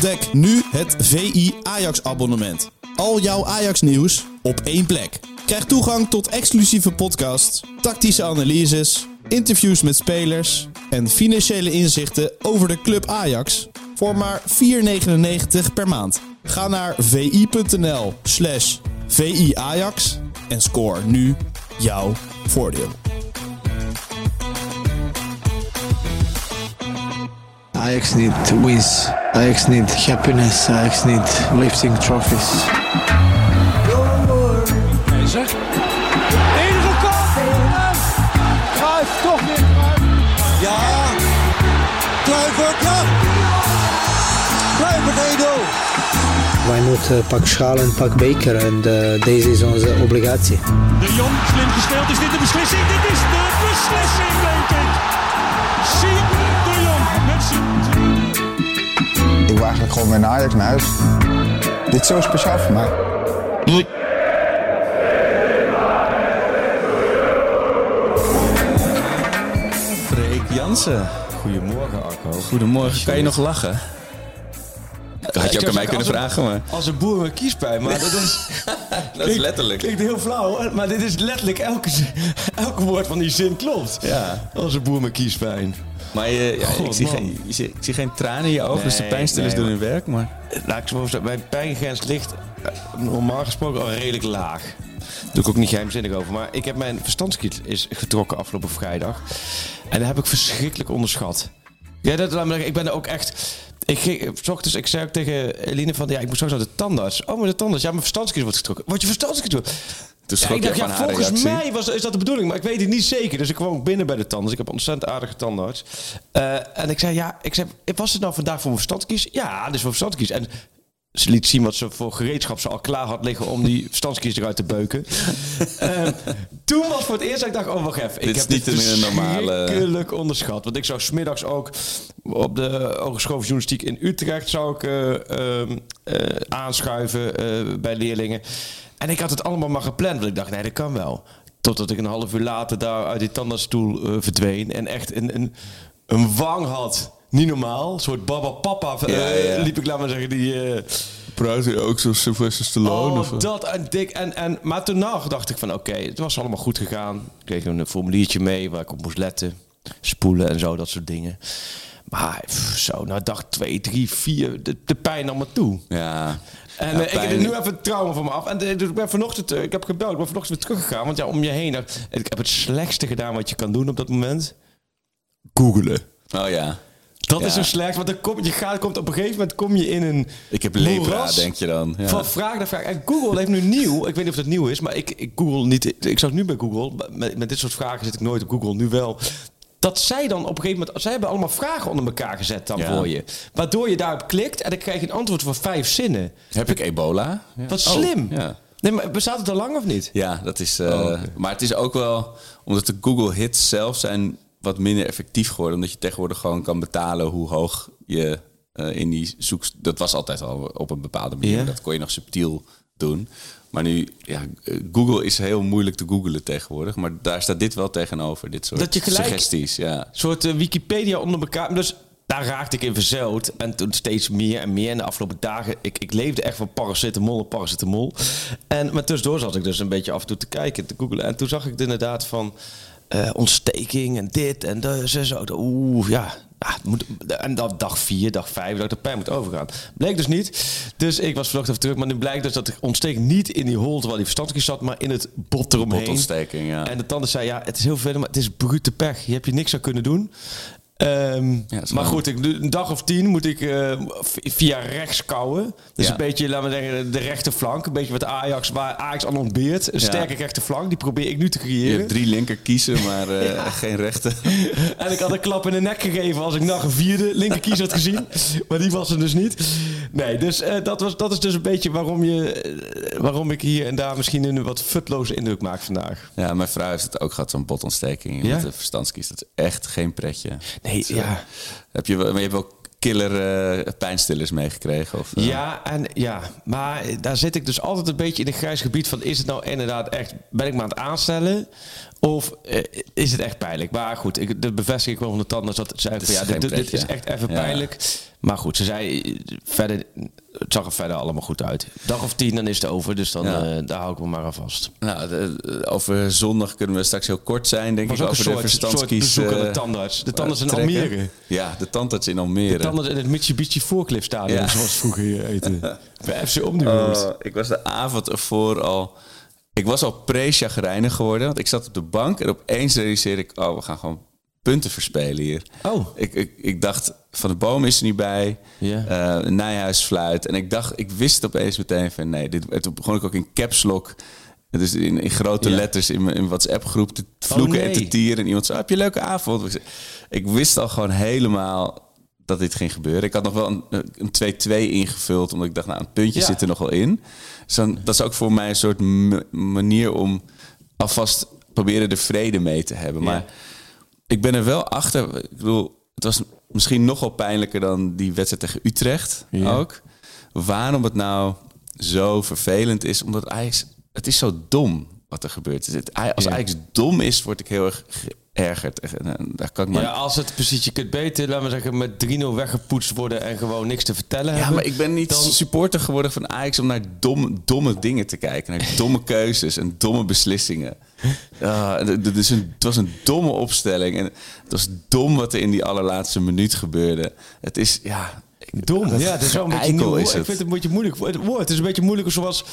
Ontdek nu het VI Ajax abonnement. Al jouw Ajax nieuws op één plek. Krijg toegang tot exclusieve podcasts, tactische analyses, interviews met spelers en financiële inzichten over de club Ajax voor maar 4,99 per maand. Ga naar vi.nl slash viajax en score nu jouw voordeel. Ajax need wins. Ajax need happiness. Ajax need lifting trophies. Keizer. Cruijff toch weer. Ja. Kluivert, ja. Kluivert 1-0. Wij moeten pak schaal en pak beker en eh, deze is onze obligatie. De Jong, slim gespeeld. Is dit de beslissing? Dit is Ik gewoon weer naar Ajax naar huis. Dit is zo speciaal voor mij. Freek Jansen. Goedemorgen, Arco. Goedemorgen, kan je nog lachen? Dat had je ook aan mij kunnen vragen, maar... Als een boer met kiespijn, maar dat is... Dat is letterlijk. Klinkt heel flauw, maar dit is letterlijk elke, zin- elke woord van die zin klopt. Ja. Als een boer met kiespijn. Maar je, ja, ik, zie geen, ik zie geen tranen in je ogen, dus de pijnstillers nee, doen hun werk. Maar Laat ik zo mijn pijngrens ligt eh, normaal gesproken al redelijk laag. Daar doe ik ook niet geheimzinnig over. Maar ik heb mijn verstandskiet is getrokken afgelopen vrijdag. En dat heb ik verschrikkelijk onderschat. Ja, dat, laat me zeggen, ik ben er ook echt... Ik, ging, s ochtends, ik zei ook tegen Eline van... Ja, ik moet straks naar de tandarts. Oh, maar de tandarts. Ja, mijn verstandskiet wordt getrokken. Wordt je verstandskiet getrokken? Ja, schrok ik dacht, ja, volgens reactie. mij was, is dat de bedoeling, maar ik weet het niet zeker. Dus ik kwam binnen bij de tandarts. Ik heb een ontzettend aardige tandarts. Eh, en ik zei, ja, ik zei, was het nou vandaag voor mijn verstandskies? Ja, is voor verstandskies. En ze liet zien wat ze voor gereedschap ze al klaar had liggen om die verstandskies eruit te beuken. Ehm, toen was voor het eerst dat ik dacht, oh wacht even. Dit ik is heb niet dit een normale- verschrikkelijk onderschat. Want ik zou smiddags ook op de Hogeschool Journalistiek in Utrecht zou ik eh, ehm, eh, aanschuiven bij leerlingen. En ik had het allemaal maar gepland, want ik dacht, nee, dat kan wel. Totdat ik een half uur later daar uit die tandartsstoel eh, verdween en echt een, een, een wang had. Niet normaal. Een soort baba papa eh, Ja, ja. liep ik, laat maar zeggen, die... eh, Praat ook zo Sylvester Stallone? Oh, dat en dik. En, en, maar toen dacht ik van oké, het was allemaal goed gegaan. Ik kreeg een formuliertje mee waar ik op moest letten. Spoelen en zo, dat soort dingen. Maar pff, zo, na dag 2, 3, 4, de, de pijn nam me toe. Ja. En Ja, eh, ik heb er nu even het trauma van me af. En eh, dus ik ben vanochtend, eh, ik heb gebeld, ik ben vanochtend weer teruggegaan. Want ja, om je heen, ik heb het slechtste gedaan wat je kan doen op dat moment. Googelen. Oh ja. Dat Ja. is zo slecht, want dan kom, je gaat, komt op een gegeven moment kom je in een Ik heb lepra, denk je dan. Ja. Van vraag naar vraag. En Google heeft nu nieuw, ik weet niet of dat nieuw is, maar ik, ik Google niet. Ik zat nu bij Google, met, met dit soort vragen zit ik nooit op Google, nu wel. Dat zij dan op een gegeven moment, zij hebben allemaal vragen onder elkaar gezet dan Ja. voor je. Waardoor je daarop klikt en dan krijg je een antwoord van vijf zinnen. Heb ik ebola? Ja. Wat Oh, slim. ja. Nee, maar bestaat het al lang of niet? Ja, dat is. eh, Oh. Maar het is ook wel omdat de Google hits zelf zijn wat minder effectief geworden, omdat je tegenwoordig gewoon kan betalen hoe hoog je eh, in die zoek. Dat was altijd al op een bepaalde manier. Dat kon je nog subtiel doen. Maar nu, ja, Google is heel moeilijk te googlen tegenwoordig. Maar daar staat dit wel tegenover. Dit soort Dat je gelijk- suggesties. Ja. Een soort eh, Wikipedia onder elkaar. Dus daar raakte ik in verzeild. En toen steeds meer en meer. En de afgelopen dagen, ik, ik leefde echt van paracetamol en paracetamol. En, maar tussendoor zat ik dus een beetje af en toe te kijken, te googlen. En toen zag ik het inderdaad van eh, ontsteking en dit en dat. en Zo. Oeh, ja. Ah, het moet, en dan dag vier, dag vijf, dat ik de pijn moet overgaan. Bleek dus niet. Dus ik was vanochtend even terug. Maar nu blijkt dus dat de ontsteking niet in die holte waar die verstandskies zat, maar in het bot eromheen. Botontsteking, ja. En de tanden zei, ja, het is heel vervelend, maar het is brute pech. Je hebt je niks aan kunnen doen. Ehm, Ja, maar goed, ik, een dag of tien moet ik eh, via rechts kouwen. Dus Ja. een beetje, laten we zeggen, de rechterflank. Een beetje wat Ajax, waar Ajax aan ontbeert. Een Ja. sterke rechterflank, die probeer ik nu te Je creëren. hebt drie linker kiezen, maar eh, geen rechter. En ik had een klap in de nek gegeven als ik nog een vierde linkerkies had gezien. Maar die was er dus niet. Nee, dus eh, dat, was, dat is dus een beetje waarom, je, waarom ik hier en daar misschien een wat futloze indruk maak vandaag. Ja, mijn vrouw heeft het ook gehad, zo'n botontsteking. Ja? Met de verstandskies. Dat is echt geen pretje. Nee, Dat, eh, ja. Heb je, wel- maar je hebt wel killer eh, pijnstillers meegekregen? Of, eh? Ja, en ja, maar daar zit ik dus altijd een beetje in een grijs gebied van... is het nou inderdaad echt, ben ik me aan het aanstellen... of is het echt pijnlijk? Maar goed, ik, de bevestiging kwam van de tandarts dat het zei... Het van, ja, dit, dit is echt even Ja. pijnlijk. Maar goed, ze zei verder, het zag er verder allemaal goed uit. Dag of tien, dan is het over. Dus dan, Ja. eh, daar hou ik me maar aan vast. Nou, de- over zondag kunnen we straks heel kort zijn, denk was ik. ook een over soort, de soort verstandskies. bezoek aan de eh, tandarts. De tandarts in trekken. Almere. Ja, de tandarts in Almere. De tandarts in het Mitsubishi Forklift Stadion, Ja. zoals vroeger hier eten. Bij FC Omni geweest. Oh, ik was de avond ervoor al... Ik was al pre-chagrijnig geworden. Want ik zat op de bank en opeens realiseerde ik... Oh, we gaan gewoon punten verspelen hier. Oh. Ik, ik, ik dacht, Van de Boom is er niet bij. Ja. Eh, Nijhuis fluit. En ik dacht, ik wist opeens meteen van... Nee, dit, en toen begon ik ook in caps lock... Dus in, in grote letters in mijn in WhatsApp-groep te vloeken en nee. te tieren. En iemand zei, heb je een leuke avond? Ik wist al gewoon helemaal dat dit ging gebeuren. Ik had nog wel een, een 2-2 ingevuld, omdat ik dacht, nou, een puntje Ja. zit er nog wel in. Dus dan, dat is ook voor mij een soort manier om alvast proberen de vrede mee te hebben. Maar. Ik ben er wel achter. Ik bedoel, het was misschien nog wel pijnlijker dan die wedstrijd tegen Utrecht Ja. ook. Waarom het nou zo vervelend is, omdat Ajax, het is zo dom wat er gebeurt. Als Ja. Ajax dom is, word ik heel erg geërgerd. En, eh, Daar kan ik maar Ja, als het precies, je kunt beter, laten we zeggen, met 3-0 weggepoetst worden en gewoon niks te vertellen Ja, hebben. maar ik ben niet Dan- supporter geworden van Ajax om naar domme, domme dingen te kijken. Naar domme keuzes en domme beslissingen. Het is een, het was een domme opstelling. En het was dom wat er in die allerlaatste minuut gebeurde. Het is, ja... Dom. Ja, het is wel een beetje is Ik vind het een beetje moeilijk. Het woord het is een beetje moeilijker zoals...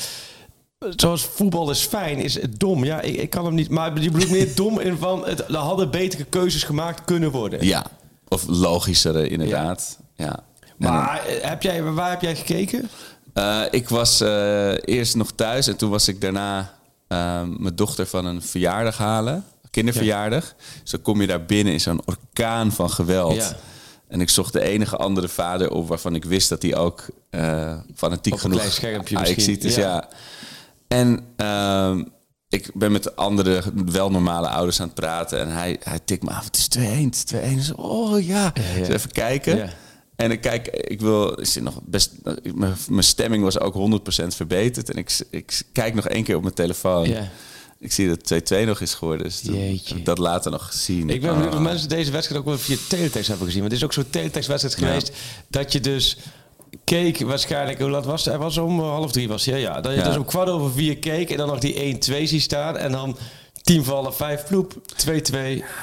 Zoals voetbal is fijn, is het dom. Ja, ik, ik kan hem niet... Maar je bedoelt meer dom in van... Het, er hadden betere keuzes gemaakt kunnen worden. Ja, of logischere inderdaad. Ja. Maar eh, heb jij, waar heb jij gekeken? Eh, ik was eh, eerst nog thuis en toen was ik daarna eh, mijn dochter van een verjaardag halen. Kinderverjaardag. Dus dan kom je daar binnen in zo'n orkaan van geweld. Ja. En ik zocht de enige andere vader op waarvan ik wist dat hij ook fanatiek Op een genoeg klein schermpje Ajax misschien, ziet. Dus ja. ja. En ehm, ik ben met de andere wel normale ouders aan het praten. En hij, hij tikt me af. Het is 2-1. Het is 2-1. Dus, oh ja. ja. Dus even kijken. Ja. En ik kijk, ik wil, is er nog best, mijn, mijn stemming was ook 100% verbeterd. En ik, ik kijk nog één keer op mijn telefoon. Ja. Ik zie dat 2-2 nog is geworden. Dus dat- Jeetje. dat later nog zien. Ik ben benieuwd Ah. of mensen deze wedstrijd ook wel via teletext hebben gezien. Want het is ook zo'n teletextwedstrijd geweest dat je dus keek waarschijnlijk... Hoe laat was het? Hij was om half drie was hij, ja, ja. Dat je Ja. dus om kwart over vier keek en dan nog die 1-2 ziet staan. En dan tien vallen, vijf ploep, 2-2.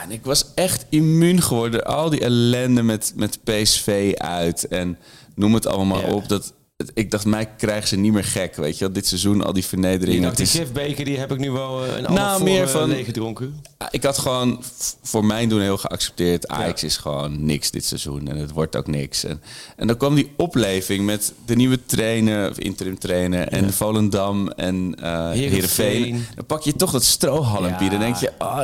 En ik was echt immuun geworden. Al die ellende met, met PSV uit en noem het allemaal Ja. op. Dat, ik dacht, mij krijgen ze niet meer gek. Weet je dit seizoen al die Ik vernederingen. dacht, die gifbeker die heb ik nu wel eh, een Nou, half meer van- leeggedronken. Ik had gewoon voor mijn doen heel geaccepteerd. Ajax is gewoon niks dit seizoen en het wordt ook niks. En, en dan kwam die opleving met de nieuwe trainer, of interim trainer, en Volendam en eh Heerenveen. Dan pak je toch dat strohalmpje. Ja. Dan denk je, ah,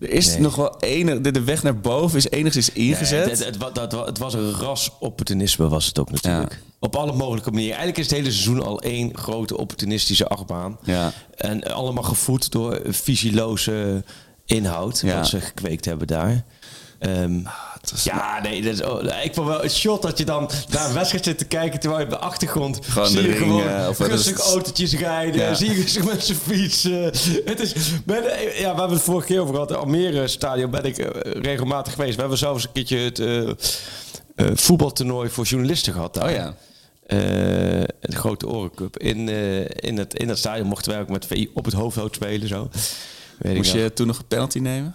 er is nog wel enig, de, de weg naar boven is enigszins ingezet. Nee, het, het was een ras opportunisme was het ook natuurlijk. Op alle mogelijke manieren. Eigenlijk is het hele seizoen al één grote opportunistische achtbaan. Ja. En allemaal gevoed door visieloze inhoud. Ja. Wat ze gekweekt hebben daar. Ehm, ja, nee, dat is, oh, ik vond wel het shot dat je dan naar een wedstrijd zit te kijken terwijl je op de achtergrond Gewoon zie de je ring, gewoon eh, of wat is rustig het? autootjes rijden, Ja. zie je rustig mensen fietsen. Het is, ben, ja, we hebben het vorige keer over gehad. Almere Stadion ben ik eh, regelmatig geweest. We hebben zelfs een keertje het eh, eh, voetbaltoernooi voor journalisten gehad daar. Oh ja. Eh, de grote Orencup. In, eh, in, het, in het stadion mochten wij ook met VI op het hoofdhout spelen. Zo. Weet Moest je toen nog een penalty nemen?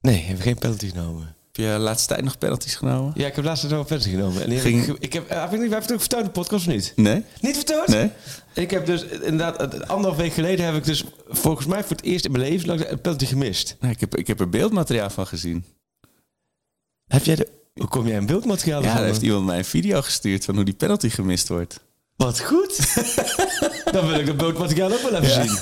Nee, heb ik geen penalty genomen. Heb je de laatste tijd nog penalties genomen? Ja, ik heb laatst nog een penalty genomen. En Ging- ik, ik heb, eh, heb ik niet, heb het ook verteld in de podcast of niet? Nee? Niet verteld? Nee? Ik heb dus inderdaad, anderhalf week geleden heb ik dus volgens mij voor het eerst in mijn leven lang een penalty gemist. Nee, ik, heb, ik heb er beeldmateriaal van gezien. Heb jij de... Hoe kom jij in beeldmateriaal Ja, daar heeft iemand mij een video gestuurd van hoe die penalty gemist wordt. Wat goed. Dan wil ik de beeldmateriaal ook wel even zien.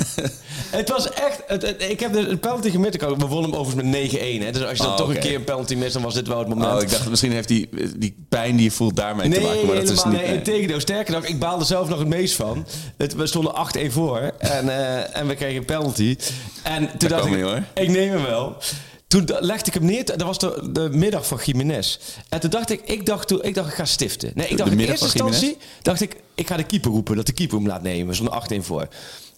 Het was echt... Het, het- ik heb een penalty gemist. Ik had- We wonnen hem overigens met 9-1. Hè. Dus als je dan Oh, toch een keer een penalty mist, dan was dit wel het moment. Oh, ik dacht misschien heeft die, die pijn die je voelt daarmee Nee, te maken. Maar dat is niet. nee. Integendeel, sterker nog, ik baalde zelf nog het meest van. Het, we stonden 8-1 voor en, eh, en we kregen een penalty. En toen dacht kwam ik, hoor. ik neem hem wel. Toen legde ik hem neer. Dat was de, de middag van Jiménez. En toen dacht ik, ik dacht, toen, ik dacht, ik ga stiften. Nee, ik dacht in eerste instantie, dacht ik, ik ga de keeper roepen. Dat de keeper hem laat nemen. We stonden 8-1 voor.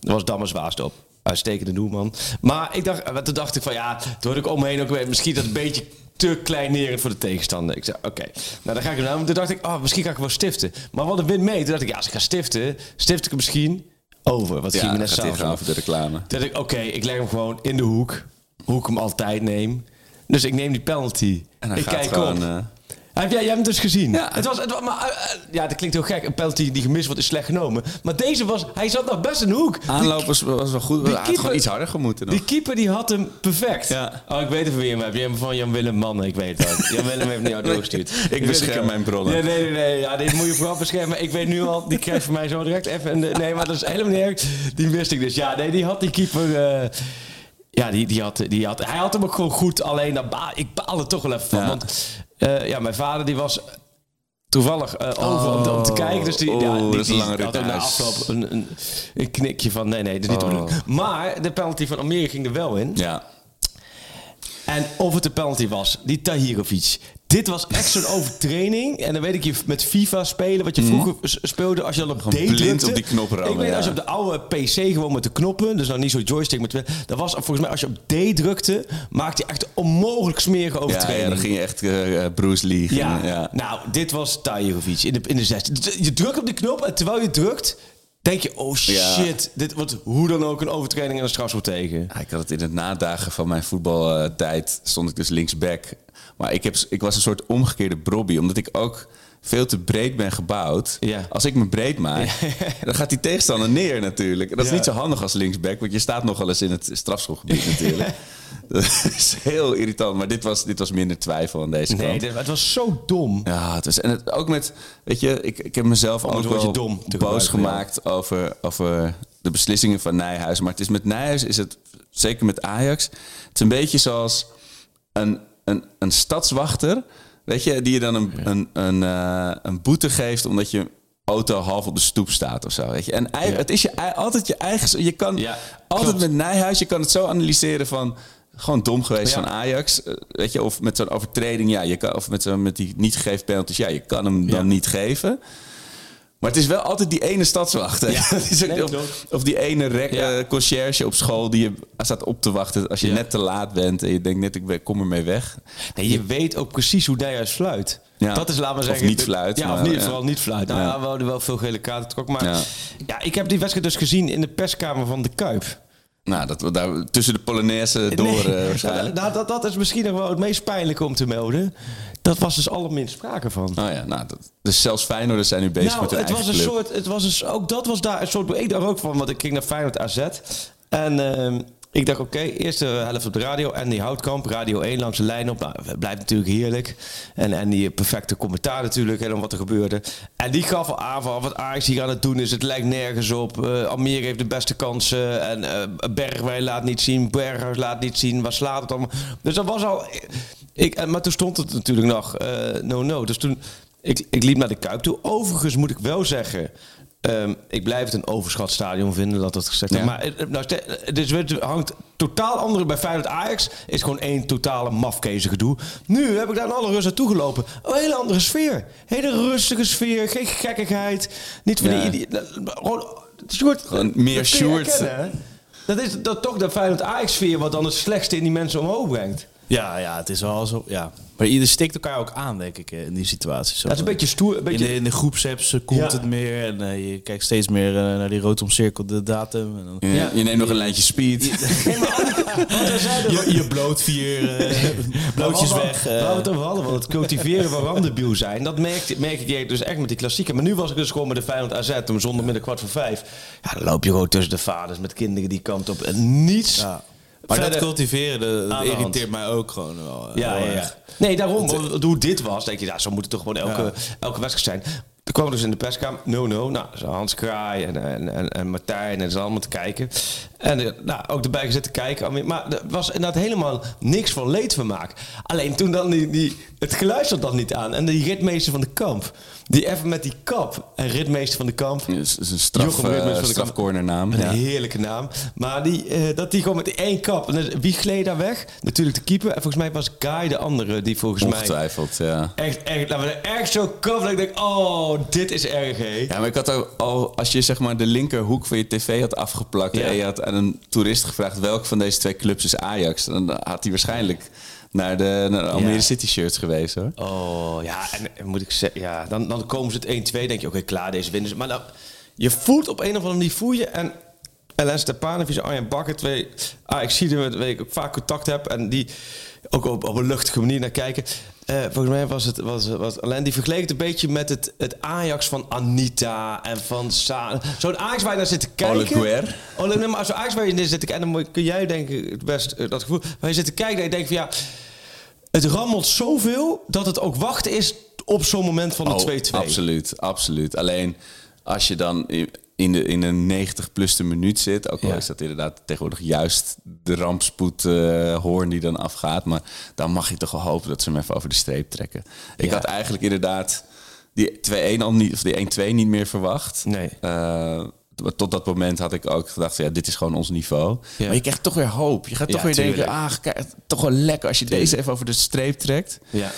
Dat was Dammers op. Uitstekende doelman. Maar ik dacht, eh, toen dacht ik van ja, toen had ik om me heen ook weer, misschien dat een beetje te kleinerend voor de tegenstander. Ik zei, oké. Nou, dan ga ik hem nou. Toen dacht ik, oh, misschien ga ik wel stiften. Maar wat een win mee. Toen dacht ik, ja, als ik ga stiften, stift ik hem misschien over. Wat Ja, Jiménez doet. over de reclame. Toen dacht ik, oké, ik leg hem gewoon in de hoek. Hoe ik hem altijd neem. Dus ik neem die penalty. En hij ik kijk gewoon... op. eh, Heb jij, jij hebt hem dus gezien? Ja. Het was, het was, maar, eh, eh, ja, dat klinkt heel gek. Een penalty die gemist wordt is slecht genomen. Maar deze was... Hij zat nog best in de hoek. Aanloop was, was wel goed. die had keeper- gewoon iets harder gemoeten nog. Die keeper die had hem perfect. Ja. Oh, ik weet even wie hem hebt. Je hebt hem van Jan Willem Mannen, ik weet het. Jan Willem heeft niet jou doorgestuurd. Ik bescherm mijn bronnen. Nee, nee, nee. nee. Ja, dit moet je vooral beschermen. Ik weet nu al, die krijgt van mij zo direct even... nee, maar dat is helemaal niet erg. Die wist ik dus. Ja, nee, die had die keeper... ja, die, die had, die had, hij had hem ook gewoon goed. Alleen, daar ba- ik baal er toch wel even van. Ja. Want eh, ja, mijn vader die was toevallig eh, over om, te- om te kijken. Dus die, Oh, ja, die, dat een die rit had ook na afloop een, een, een knikje van... Nee, nee, dat is niet de Oh. Maar de penalty van Almere ging er wel in. Ja. En of het een penalty was, die Tahirovic. Dit was echt zo'n overtraining. En dan weet ik je met FIFA spelen, wat je vroeger s- speelde als je dan op D Mhm. blind drukte. op die knop rammen, Ik weet als je op de oude PC gewoon met de knoppen, dus nou niet zo joystick met dat was volgens mij als je op D drukte, maakte je echt een onmogelijk smerige Ja, overtraining. ja, dan ging je echt eh, eh, Bruce Lee. Ja, ging- ja. nou, dit was Tahirovic in de, in de zesde. Je drukt op die knop en terwijl je drukt, denk je, oh Ja. shit, dit wordt hoe dan ook een overtreding en een strafschop tegen. Ja, ik had het in het nadagen van mijn voetbaltijd stond ik dus linksback. Maar ik, heb, ik was een soort omgekeerde Brobby, omdat ik ook veel te breed ben gebouwd. Ja. Als ik me breed maak, dan gaat die tegenstander neer natuurlijk. Dat is Ja. niet zo handig als linksback, want je staat nogal eens in het strafschopgebied natuurlijk. Dat is heel irritant, maar dit was, dit was minder twijfel aan deze Nee, kant. dit- het was zo dom. Ja, het was, en het, ook met, weet je, ik, ik heb mezelf ook wel dom boos gemaakt over, over de beslissingen van Nijhuis. Maar het is met Nijhuis, is het, zeker met Ajax, het is een beetje zoals een, een, een stadswachter, weet je, die je dan een, een, een, eh, een boete geeft omdat je auto half op de stoep staat of zo, weet je. En ei- het is je, altijd je eigen, je kan Ja, altijd klopt. met Nijhuis, je kan het zo analyseren van gewoon dom geweest Ja. van Ajax, eh, weet je, of met zo'n overtreding, ja, je kan, of met, zo'n met die niet gegeven penalties, ja, je kan hem dan niet geven. Maar het is wel altijd die ene stadswachter. Ja. Nee, of, of die ene rek, Ja. eh, conciërge op school die je staat op te wachten als je Ja. net te laat bent en je denkt net ik kom ermee weg. Nee, je weet ook precies hoe Nijhuis fluit. Ja. Dat is, laten we Of zeggen... niet de- fluit, Ja, of maar, niet, vooral niet fluit. Nou we hadden wel veel gele kaarten getrokken. Maar ja. Ja. ik heb die wedstrijd dus gezien in de perskamer van de Kuip. Nou, dat we daar tussen de Polonaise door Nee, eh, waarschijnlijk. Nou, dat, dat is misschien nog wel het meest pijnlijke om te melden. Dat was dus allerminst sprake van. Oh ja, nou, dat, dus zelfs Feyenoorders zijn nu bezig nou, met hun het was een club. soort, het was een, ook dat was daar een soort, ik dacht ook van, want ik ging naar Feyenoord AZ en ehm, ik dacht oké, eerste helft op de radio. En die houtkamp, radio 1 langs de lijn op, nou, blijft natuurlijk heerlijk. En, en die perfecte commentaar natuurlijk en wat er gebeurde. En die gaf al aan van wat Ajax hier aan het doen is, het lijkt nergens op, Eh Almere heeft de beste kansen. En eh Bergwijn laat niet zien, Berghuis laat niet zien, waar slaat het allemaal, dus dat was al, ik, maar toen stond het natuurlijk nog eh, no no, dus toen ik, ik liep naar de Kuip toe. Overigens moet ik wel zeggen... ehm, ik blijf het een overschat stadion vinden, dat dat gezegd Ja. Maar het, het- nou, het is- het hangt totaal andere bij Feyenoord Ajax. Is gewoon één totale mafkezen gedoe. Nu heb ik daar in alle rust naartoe gelopen. Een hele andere sfeer. Hele rustige sfeer. Geen gekkigheid. Niet van Ja. die... die gewoon, Sjoerd, Gewoon meer Sjoerd. Dat is dat toch de Feyenoord Ajax sfeer wat dan het slechtste in die mensen omhoog brengt. Ja, ja, het is wel zo. Ja. Maar ieder stikt elkaar ook aan, denk ik, eh, in die situatie. Zo. Dat is een beetje stoer. Een beetje, in de, in de groepsapps komt Ja. het meer en eh, je kijkt steeds meer eh, naar die rood omcirkelde datum. En dan, Je, Ja. je neemt nog een lijntje speed. je, je bloot vier eh, blootjes weg. Waar we het over hadden, want het cultiveren van randebiel zijn, dat merk, merk ik dus echt met die klassieker. Maar nu was ik dus gewoon met de Feyenoord AZ om zondagmiddag kwart voor vijf. Ja, dan loop je gewoon tussen de vaders met kinderen die kant op en niets. ja. Maar dat cultiveren, dat, dat irriteert mij ook gewoon wel. eh, Ja, ja. Nee, daarom. want Hoe dit was, denk je, ja, zo moet het toch gewoon elke, elke wedstrijd zijn. Toen kwam dus in de perskamer, no, no. Nou, Hans Kraai en, en, en, en Martijn en ze allemaal te kijken. En eh, nou, ook erbij gezet te kijken. Maar er was inderdaad helemaal niks van leedvermaak. Alleen toen dan die, die, het geluid zat dan niet aan. En die ritmeester van de kamp, die even met die kap. En ritmeester van de kamp, is is een straf, uh, van de strafcornernaam. een Ja. heerlijke naam. Maar die, eh, dat die gewoon met die één kap. En wie gleed daar weg? Natuurlijk de keeper. En volgens mij was Guy de andere die volgens mij... Ongetwijfeld, ja. Echt, echt, nou, echt zo kap dat ik denk, oh, dit is erg, hé. Ja, maar ik had ook al, als je zeg maar de linkerhoek van je tv had afgeplakt Ja. en je had aan een toerist gevraagd welke van deze twee clubs is Ajax, dan had hij waarschijnlijk naar de, naar de Almere Ja. City shirts geweest hoor. Oh, ja, en moet ik zeggen, ja, dan, dan komen ze het 1-2, denk je, oké, klaar, deze winnen ze. Maar dan, je voelt op een of andere manier, voel je, en Ellen Stepanovic en Arjen Bakker, twee Ajax-Zieden met wie ik ook vaak contact heb, en die ook op, op een luchtige manier naar kijken. Eh, volgens mij was het, was, was Alain, die vergeleek het een beetje met het, het Ajax van Anita en van Sa. Zo'n Ajax waar je naar zit te kijken. Ole. Ole, nee, maar zo'n Ajax waar je naar zit te kijken, en dan kun jij denken het best eh, dat gevoel, waar je zit te kijken en je denkt van ja, het rammelt zoveel dat het ook wachten is op zo'n moment van de 2-2. Oh, absoluut, absoluut. Alleen als je dan in de, in een 90 plus de minuut zit, ook al Ja. is dat inderdaad tegenwoordig juist de rampspoed eh, hoorn die dan afgaat, maar dan mag je toch wel hopen dat ze hem even over de streep trekken. Ik Ja. had eigenlijk inderdaad die 2-1 al niet, of die 1-2 niet meer verwacht. Nee. Eh, tot dat moment had ik ook gedacht, ja, dit is gewoon ons niveau. Ja. Maar je krijgt toch weer hoop. Je gaat toch weer denken, ah, toch wel lekker als je deze even over de streep trekt. Ja.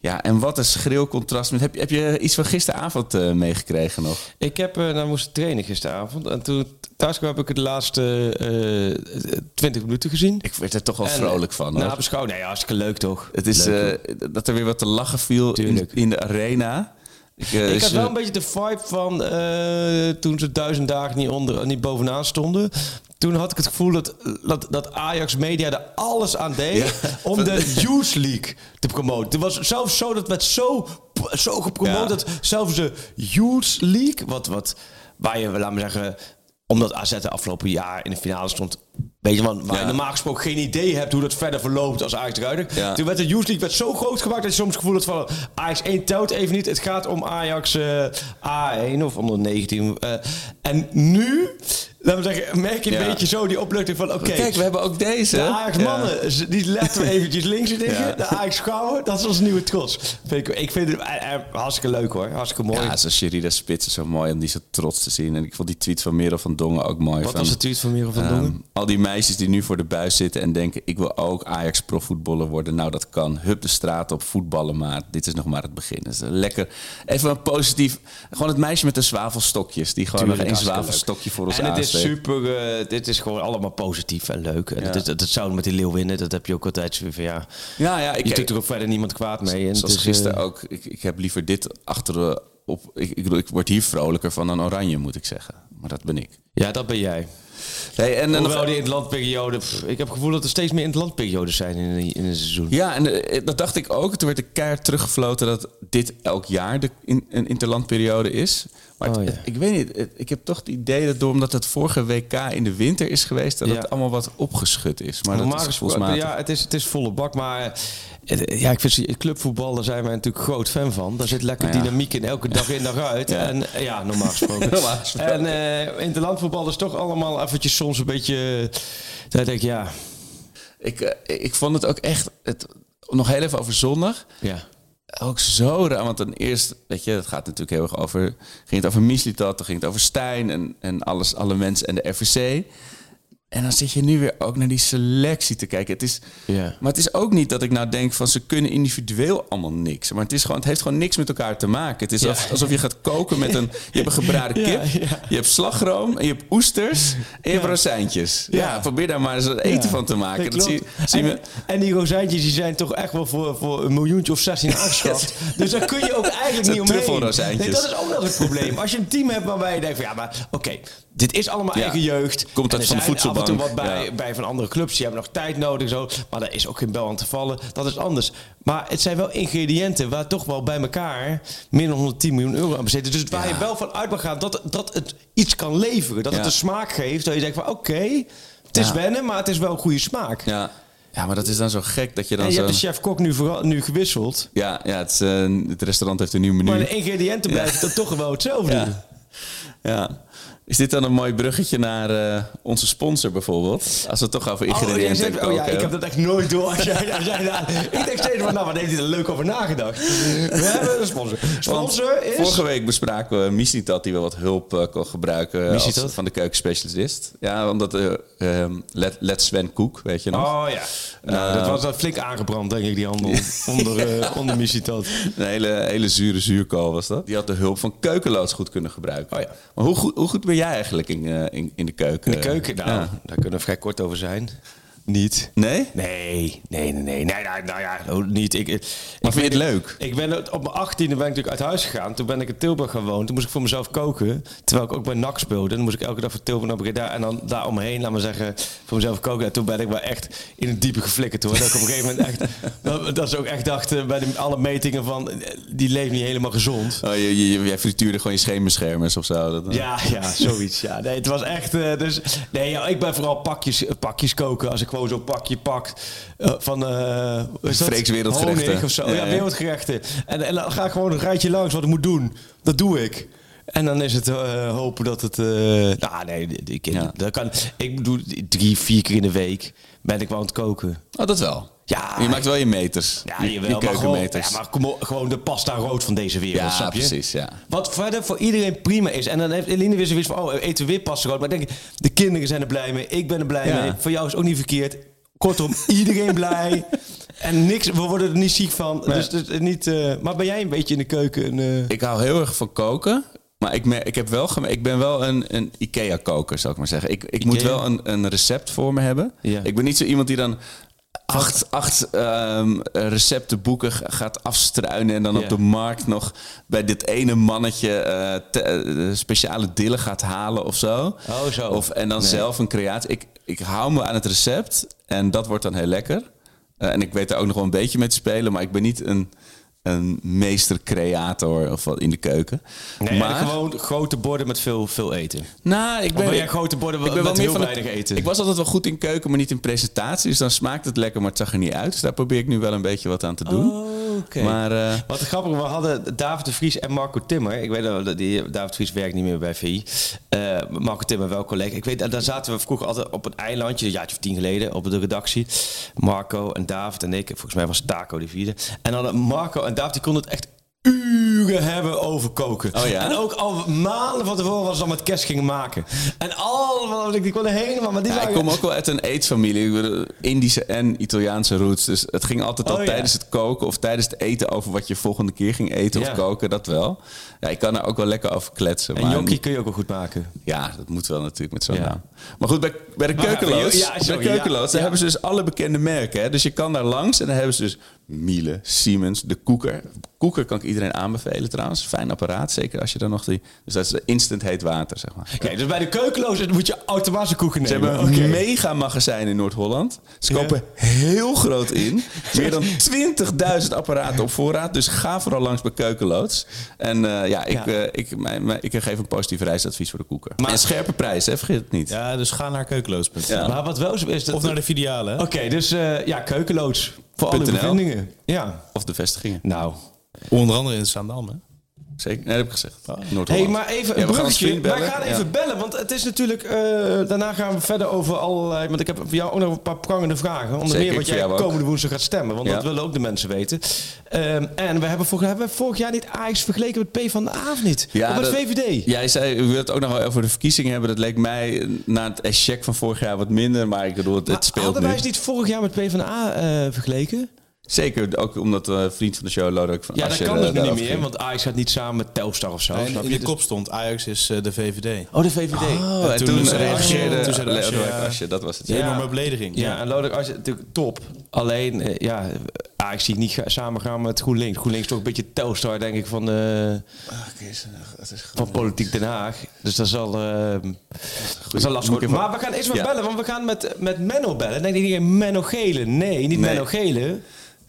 Ja, en wat een schril contrast. Heb, je, heb je iets van gisteravond eh, meegekregen nog? Ik heb uh, nou moest trainen gisteravond en toen thuis kwam heb ik het de laatste eh 20 minuten gezien. Ik werd er toch wel En, vrolijk van. Nou, hoor. beschouw, nee, hartstikke leuk toch? het is Leuk, dat er weer wat te lachen viel in de arena. Ik, eh, Ik had wel een beetje de vibe van eh, toen ze duizend dagen niet, onder, niet bovenaan stonden. Toen had ik het gevoel dat, dat, dat Ajax Media er alles aan deed Ja. om de Youth League te promoten. Het was zelfs zo dat werd zo, zo gepromoot Ja. dat zelfs de Youth League, wat, wat, waar je, laten we zeggen, omdat AZ de afgelopen jaar in de finale stond, weet je, want waar je normaal gesproken geen idee hebt hoe dat verder verloopt als Ajax. Ja. Toen werd de Youth League werd zo groot gemaakt dat je soms het gevoel had van Ajax 1 telt even niet. Het gaat om Ajax eh, A1 of onder 19. eh, en nu, laten we zeggen, merk je een beetje zo die opluchting van oké. Kijk, we hebben ook deze. de Ajax mannen, die letten we eventjes links in liggen. De Ajax vrouwen, dat is onze nieuwe trots. Vind ik, ik vind het eh, eh, hartstikke leuk hoor. Hartstikke mooi. Ja, zoals Sherida Spits is zo mooi om die zo trots te zien. En ik vond die tweet van Merel van Dongen ook mooi. Wat van, was de tweet van Merel van ehm, Dongen? al die meisjes die nu voor de buis zitten en denken... ik wil ook Ajax profvoetballer worden. Nou, dat kan. Hup de straat op, voetballen maar. Dit is nog maar het begin. Dus eh, lekker. Even een positief... Gewoon het meisje met de zwavelstokjes. Die gewoon Tuurlijk, nog één zwavelstokje voor ons En het is aansteekt. Super, eh, dit is gewoon allemaal positief en leuk. En Ja. dat, dat zou met die leeuw winnen, dat heb je ook altijd zo van ja. Ja, ja. Ik, Je doet er ook verder niemand kwaad mee. En Zoals is, gisteren eh, ook. Ik, ik heb liever dit achter de... Op, ik, ik, ik word hier vrolijker van dan oranje, moet ik zeggen. Maar dat ben ik. Ja, dat ben jij. Hey, en, en Hoewel die in het landperiode... pff, ik heb het gevoel dat er steeds meer in het landperiodes zijn in, een- in een seizoen. Ja, en eh, dat dacht ik ook. Toen werd de keihard teruggefloten dat dit elk jaar de, in, een interlandperiode is. Maar Oh, het- ik weet niet, het- ik heb toch het idee dat door omdat het vorige WK in de winter is geweest, dat het allemaal wat opgeschud is. Maar Normaal dat is gesproken, volgens mij. ja, het is, het is volle bak, maar eh, ja, ik vind clubvoetbal, daar zijn wij natuurlijk groot fan van. Daar zit lekker Nou ja. dynamiek in, elke dag in, dag uit. Ja. En eh, ja, normaal gesproken. Normaal gesproken. En eh in het landvoetbal is toch allemaal eventjes soms een beetje... Daar denk ik, ja, Ik, eh, ik vond het ook echt, het, nog heel even over zondag, ja. Ook zo raar. Want dan eerst, weet je, het gaat natuurlijk heel erg over, ging het over Mislitat, dan ging het over Stijn en, en alles, alle mensen en de RVC. En dan zit je nu weer ook naar die selectie te kijken. Het is, Ja. Maar het is ook niet dat ik nou denk van ze kunnen individueel allemaal niks. Maar het, is gewoon, het heeft gewoon niks met elkaar te maken. Het is Ja. alsof, je gaat koken met een... Je hebt een gebraden kip, ja. je hebt slagroom en je hebt oesters en je hebt Ja. rozijntjes. Ja. Probeer daar maar eens een eten van te maken. dat Dat zie, en, me, en die rozijntjes die zijn toch echt wel voor, voor een miljoentje of 16 aangeschaft. Dus daar kun je ook eigenlijk niet omheen. Nee, dat is ook nog het probleem. Als je een team hebt waarbij je denkt van ja, maar oké, dit is allemaal Ja. eigen jeugd. Komt uit van de zijn af en toe voedselbank. wat bij, Ja. bij van andere clubs, die hebben nog tijd nodig zo. Maar daar is ook geen bel aan te vallen. Dat is anders. Maar het zijn wel ingrediënten waar toch wel bij elkaar meer dan 110 miljoen euro aan is. Dus waar Ja. je wel van uit mag gaan dat, dat het iets kan leveren. Dat het een smaak geeft. Dat je denkt van oké, het is wennen, maar het is wel een goede smaak. ja. ja, maar dat is dan zo gek dat je dan En je zo... hebt de chef-kok nu, vooral- nu gewisseld. Ja, ja het, eh, het restaurant heeft een nieuw menu. Maar de ingrediënten blijven dan toch wel hetzelfde. Ja. Is dit dan een mooi bruggetje naar eh, onze sponsor bijvoorbeeld? Als we het toch over Oh, ingrediënten zegt, oh ja, ik heb hebben. dat echt nooit door. Als jij, als jij daar- ik denk steeds van, nou, wat heeft hij er leuk over nagedacht? We hebben een sponsor. Want Sponsor is... Vorige week bespraken we Mislitat die wel wat hulp eh, kon gebruiken als, van de keukenspecialist. Ja, omdat uh, let, let Sven Koek, weet je nog? Oh ja. Nou, Eh, dat was dat flink aangebrand, denk ik, die handel. onder, uh, onder Missie-tot. Een hele, hele zure zuurkool was dat. Die had de hulp van keukenloods goed kunnen gebruiken. Oh ja. Maar hoe goed, hoe goed ben jij eigenlijk in, eh, in, in de keuken? In de keuken, nou, Ja. daar kunnen we vrij kort over zijn. Niet. Nee? Nee, nee, nee, nee. nee nou, nou ja, niet. Ik, ik, Maar vind je het leuk? Ik ben op mijn achttiende ben ik natuurlijk uit huis gegaan. Toen ben ik in Tilburg gaan wonen. Toen moest ik voor mezelf koken. Terwijl ik ook bij NAC speelde. Dan moest ik elke dag van Tilburg naar Breda. En dan daar omheen, laat maar zeggen, voor mezelf koken. En toen ben ik wel echt in het diepe geflikkerd hoor. Dat ik op een gegeven moment echt... Dat, dat ze ook echt dachten bij de, alle metingen van... eh, Die leeft niet helemaal gezond. Oh, je, je, jij frituurde gewoon je scheenbeschermers of zo. Dat, Ja, ja, zoiets. Ja, nee, het was echt. eh, dus nee, ja, ik ben vooral pakjes, pakjes koken. Als ik zo'n pakje pak eh, van. dat? Freeks wereldgerechten. Of zo. Ja, wereldgerechten. En, en dan ga ik gewoon een rijtje langs wat ik moet doen. Dat doe ik. En dan is het eh, hopen dat het. eh nou, nee, ik, Ja. dat kan. Ik bedoel, drie, vier keer in de week ben ik wel aan het koken. Oh, dat wel. Ja, je maakt wel je meters. Ja, je, jawel, je maar gewoon, keukenmeters. ja, maar kom op, gewoon de pasta rood van deze wereld, Ja, snap je? precies, ja. Wat verder voor iedereen prima is. En dan heeft Eline weer zoiets van, oh, eten we weer pasta rood. Maar ik denk, de kinderen zijn er blij mee. Ik ben er blij Ja. mee. Voor jou is het ook niet verkeerd. Kortom, iedereen blij. En niks, we worden er niet ziek van. Dus, dus niet, eh, maar ben jij een beetje in de keuken? Eh, Ik hou heel erg van koken. Maar ik, ik, heb wel ik ben wel een, een IKEA-koker, zou ik maar zeggen. Ik, ik moet wel een, een recept voor me hebben. Ja. Ik ben niet zo iemand die dan acht, acht ehm, receptenboeken gaat afstruinen... en dan op de markt nog bij dit ene mannetje eh, te- eh, speciale dillen gaat halen of zo. Oh, zo. Of, en dan Nee. zelf een creatie. Ik, ik hou me aan het recept en dat wordt dan heel lekker. Eh, en ik weet daar ook nog wel een beetje mee te spelen... maar ik ben niet een, een meester-creator of wat in de keuken. nee, maar, gewoon grote borden met veel, veel eten. nou, ik ben, ben jij grote borden ik ben wel met meer heel van weinig het, eten? Ik was altijd wel goed in keuken, maar niet in presentatie. Dus dan smaakt het lekker, maar het zag er niet uit. Dus daar probeer ik nu wel een beetje wat aan te doen. Oh, Maar eh, Wat grappig, we hadden David de Vries en Marco Timmer. Ik weet dat die, David de Vries werkt niet meer bij VI. Eh, Marco Timmer wel collega. Ik weet, daar zaten we vroeger altijd op een eilandje, een jaartje of tien geleden, op de redactie. Marco en David en ik. Volgens mij was Taco de vierde. En dan Marco en David, die konden het echt uren hebben over koken. Oh ja? En ook al maanden van tevoren was ze dan met kerst gingen maken. En allemaal, ik kon er helemaal, maar die ja, ik kom ook wel uit een eetfamilie. Ik Indische en Italiaanse roots. Dus het ging altijd al Oh, ja. tijdens het koken of tijdens het eten over wat je volgende keer ging eten Ja. of koken. Dat wel. Ja, ik kan er ook wel lekker over kletsen. En maar Jonkie kun je ook wel goed maken. Ja, dat moet wel natuurlijk met zo'n naam. Maar goed, bij, bij de sorry, bij keukenloods ja. daar hebben ze dus alle bekende merken. Hè? Dus je kan daar langs en dan hebben ze dus Miele, Siemens, de Koeker. Koeker kan ik iedereen aanbevelen trouwens. Fijn apparaat, zeker als je dan nog die... Dus dat is de instant heet water, zeg maar. Kijk, dus bij de keukenloos moet je automatische koeken Ze nemen. hebben een Oké. mega magazijn in Noord-Holland. Ze Ja. kopen heel groot in. Meer dan 20.000 apparaten op voorraad. Dus ga vooral langs bij Keukenloods. En eh, ja, ik, Ja. eh, ik, mijn, mijn- ik geef een positief reisadvies voor de koeker. Maar- en scherpe prijs, hè? vergeet het niet. Ja, dus ga naar keukeloos.nl. Ja. Maar wat wel zo is... Dat Of naar de filiale. hè? Oké, dus eh, ja, keukenloods. Voor alle bevindingen. Ja. Of de vestigingen. Nou. Onder andere in Zaandam, hè? Zeker. Nee, dat heb ik gezegd. Noord-Holland. hey, maar even Ja, een we gaan ons bruggetje. Wij gaan even Ja. bellen, want het is natuurlijk... eh, daarna gaan we verder over allerlei... Want ik heb voor jou ook nog een paar prangende vragen. Onder meer wat jij komende woensdag gaat stemmen. Want Ja. dat willen ook de mensen weten. Ehm, en we hebben, vorig, hebben we vorig jaar niet Ajax vergeleken met P van de A of niet? Ja, of met dat- VVD? Jij zei, u wilt het ook nog wel over de verkiezingen hebben. Dat leek mij na het eschec van vorig jaar wat minder. Maar ik bedoel, het, Maar het speelt hadden nu. wij niet vorig jaar met P van de A eh, vergeleken? Zeker, ook omdat uh, vriend van de show, Lodewijk van Ja, dat kan eh, dus nu niet meer, ging. want Ajax gaat niet samen met Telstar of zo. En snap in je? de Dus- kop stond Ajax is eh, de VVD. Oh, de VVD. Oh, en toen toen, reageerde toen zei Lodewijk Asscher, ja. Asscher, dat was het. Een Ja. enorme belediging. Ja, en Lodewijk als natuurlijk top. Alleen, eh, ja, Ajax zie ik niet ga- samen gaan met GroenLinks. GroenLinks is toch een beetje Telstar, denk ik, van, de, van Politiek Den Haag. Dus dat zal, eh dat zal lastig worden. Maar we gaan eerst maar Ja. bellen, want we gaan met, met Menno bellen. Dan denk ik, Menno Gele. Nee, niet Nee. Menno Gele.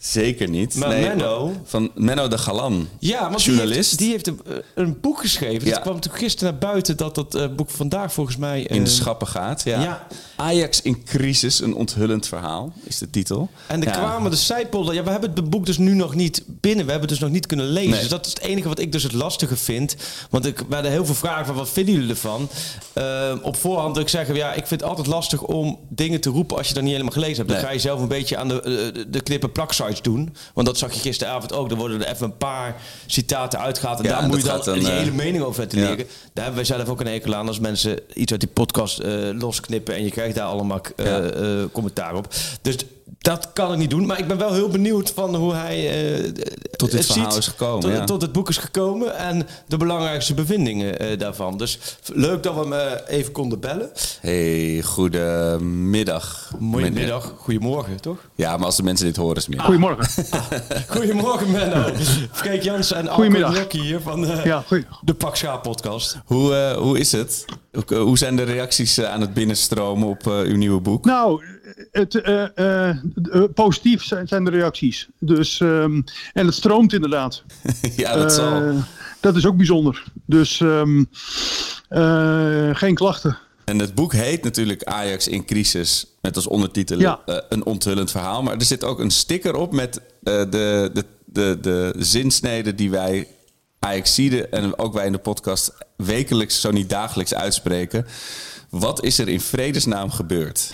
Zeker niet. Maar Menno- Van Menno de Galan. Ja, want Journalist. die heeft, die heeft een, een boek geschreven. Ja. Het kwam natuurlijk gisteren naar buiten dat dat eh, boek vandaag volgens mij... in de eh, schappen gaat. Ja. ja. Ajax in crisis, een onthullend verhaal, is de titel. En er Ja. kwamen de zijpolder. Ja, we hebben het boek dus nu nog niet binnen. We hebben het dus nog niet kunnen lezen. Nee. Dus dat is het enige wat ik dus het lastige vind. Want ik, we hadden heel veel vragen van wat vinden jullie ervan? Eh, op voorhand wil ik zeggen, ja, ik vind het altijd lastig om dingen te roepen als je dat niet helemaal gelezen hebt. Dan Nee. ga je zelf een beetje aan de, eh, de, de knippen doen. Want dat zag je gisteravond ook. Er worden er even een paar citaten uitgehaald. En Ja, daar moet je dan dan, je eh, hele mening over ventileren. ja. Daar hebben wij zelf ook een hekel aan als mensen iets uit die podcast eh, losknippen en je krijgt daar allemaal eh, Ja. eh, commentaar op. Dus Dat kan ik niet doen, maar ik ben wel heel benieuwd van hoe hij eh, Tot dit het verhaal ziet, is gekomen, Tot, ja. tot het boek is gekomen en de belangrijkste bevindingen eh, daarvan. Dus leuk dat we hem eh, even konden bellen. Hey, goedemiddag. Goedemiddag, goedemorgen, toch? Ja, maar als de mensen dit horen is het middag. Goedemorgen. Goedemorgen Menno. Freek Jansen en Alko Goedemiddag. Gnocchi hier van eh, Ja, de Pak Schaap podcast. Hoe, eh, hoe is het? Hoe, zijn de reacties aan het binnenstromen op uw nieuwe boek? Nou, het, eh, eh, eh, positief zijn, zijn de reacties. Dus, ehm, en het stroomt inderdaad. ja, dat zal. Dat is ook bijzonder. Dus ehm, eh, geen klachten. En het boek heet natuurlijk Ajax in crisis. Met als ondertitel Ja. een onthullend verhaal. Maar er zit ook een sticker op met de, de, de, de zinsneden die wij Ajaxiden en ook wij in de podcast wekelijks, zo niet dagelijks uitspreken. Wat is er in vredesnaam gebeurd?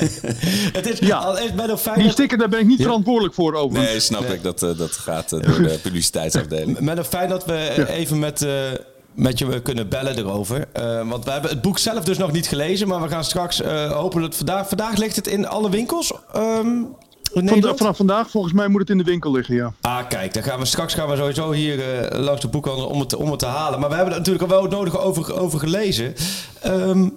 Het is Ja. al is Menno fijn Die sticker, daar ben ik niet verantwoordelijk voor over. Nee, snap ik. Dat, eh, dat gaat eh, door de publiciteitsafdeling. Menno, fijn dat we even met, eh, met je kunnen bellen erover. Eh, want we hebben het boek zelf dus nog niet gelezen. Maar we gaan straks eh, hopen dat vandaag... Vandaag ligt het in alle winkels ehm, Vanda- vanaf vandaag, volgens mij, moet het in de winkel liggen, ja. Ah, kijk, dan gaan we straks gaan we sowieso hier eh, langs de boekhandel om het, om het te halen. Maar we hebben er natuurlijk al wel het nodige over, over gelezen. Ehm,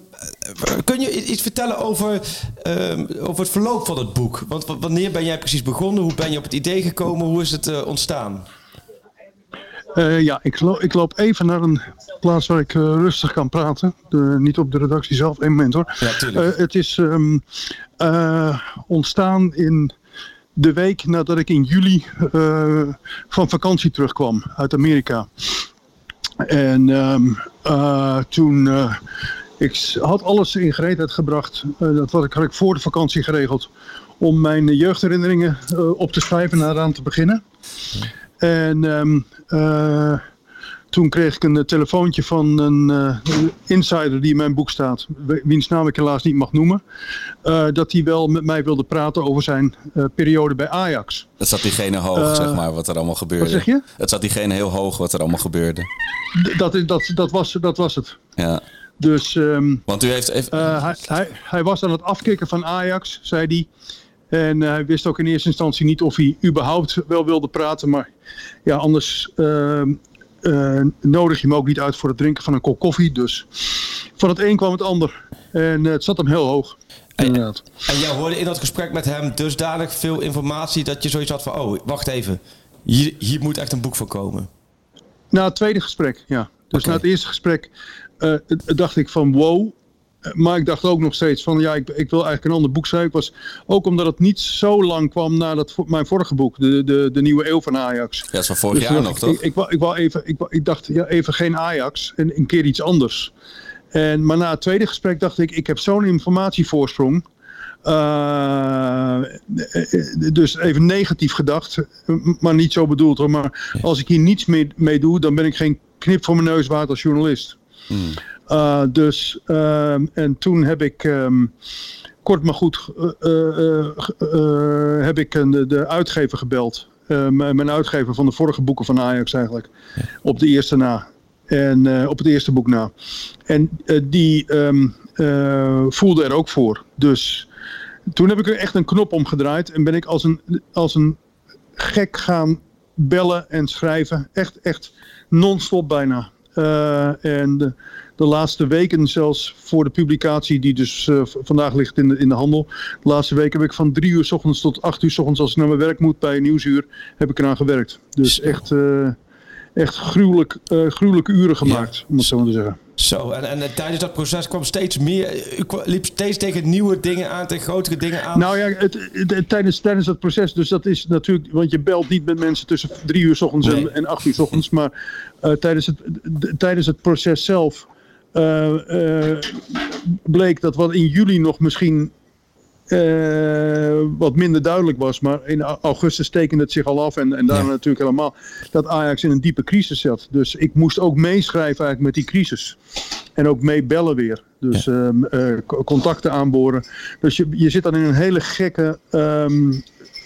eh, kun je iets vertellen over, ehm, over het verloop van het boek? Want wanneer ben jij precies begonnen? Hoe ben je op het idee gekomen? Hoe is het eh, ontstaan? Eh, ja, ik, lo- ik loop even naar een plaats waar ik rustig kan praten. De- niet op de redactie zelf, één moment hoor. Ja, het is ehm, eh, ontstaan in de week nadat ik in juli eh, van vakantie terugkwam uit Amerika. En ehm, eh, toen... eh, ik had alles in gereedheid gebracht. Dat had ik, had ik voor de vakantie geregeld. Om mijn jeugdherinneringen op te schrijven en eraan te beginnen. En ehm, eh, toen kreeg ik een eh, telefoontje van een eh, insider die in mijn boek staat, wie- wiens naam ik helaas niet mag noemen, eh, dat hij wel met mij wilde praten over zijn periode bij Ajax. Het zat diegene hoog, zeg maar, wat er allemaal gebeurde. wat zeg je? Het zat diegene heel hoog, wat er allemaal gebeurde. Dat, dat, dat, was, dat was het. Ja. Dus ehm, Want u heeft even... hij, hij, hij was aan het afkicken van Ajax, zei hij. En hij wist ook in eerste instantie niet of hij überhaupt wel wilde praten. Maar ja, anders ehm, eh, nodig je hem ook niet uit voor het drinken van een kop koffie. Dus van het een kwam het ander. En eh, het zat hem heel hoog. Inderdaad. En jij hoorde in dat gesprek met hem dusdanig veel informatie dat je zoiets had van... Oh, wacht even. Hier, hier moet echt een boek van komen. Na het tweede gesprek, ja. Dus na het eerste gesprek eh, dacht ik van wow. Eh, Maar ik dacht ook nog steeds van ja, ik, ik wil eigenlijk een ander boek schrijven. Was, ook omdat het niet zo lang kwam na dat, mijn vorige boek, de, de, de Nieuwe Eeuw van Ajax. Ja, van vorig Dus jaar nog, ik, toch? Ik, ik, wou- ik, wou even, ik, ik dacht ja, even geen Ajax en een keer iets anders. En, maar na het tweede gesprek dacht ik, ik heb zo'n informatievoorsprong. Eh, eh, dus even negatief gedacht, maar niet zo bedoeld hoor. Maar als ik hier niets mee, mee doe, dan ben ik geen knip voor mijn neus waard als journalist. Eh, dus, ehm, en toen heb ik, ehm, kort maar goed, eh, eh, heb ik een, de, de uitgever gebeld. Mijn uitgever van de vorige boeken van Ajax eigenlijk. Op de eerste na. En op het eerste boek na. En die ehm, eh, voelde er ook voor. Dus toen heb ik er echt een knop omgedraaid. En ben ik als een, als een gek gaan bellen en schrijven. Echt, echt non-stop bijna. En de, laatste weken zelfs voor de publicatie die dus eh, vandaag ligt in de, in de handel. De laatste week heb ik van drie uur s ochtends tot acht uur s ochtends als ik naar mijn werk moet bij Nieuwsuur heb ik eraan gewerkt. Dus echt, eh, echt gruwelijk, eh, gruwelijke uren gemaakt om het zo maar te zeggen. Zo, en, en, tijdens dat proces kwam steeds meer... U liep steeds tegen nieuwe dingen aan, tegen grotere dingen aan. Nou ja, het, het- tijdens, tijdens het proces, dus dat is natuurlijk, want je belt niet met mensen tussen drie uur s ochtends Nee. en, en acht uur s ochtends, maar tijdens, het, tijdens het proces zelf bleek dat wat in juli nog misschien eh, wat minder duidelijk was, maar in au- augustus tekende het zich al af en, en daarna Ja. natuurlijk helemaal, dat Ajax in een diepe crisis zat. Dus ik moest ook meeschrijven eigenlijk met die crisis. En ook meebellen weer. Dus ehm, eh, co- contacten aanboren. Dus je, je zit dan in een hele gekke, ehm,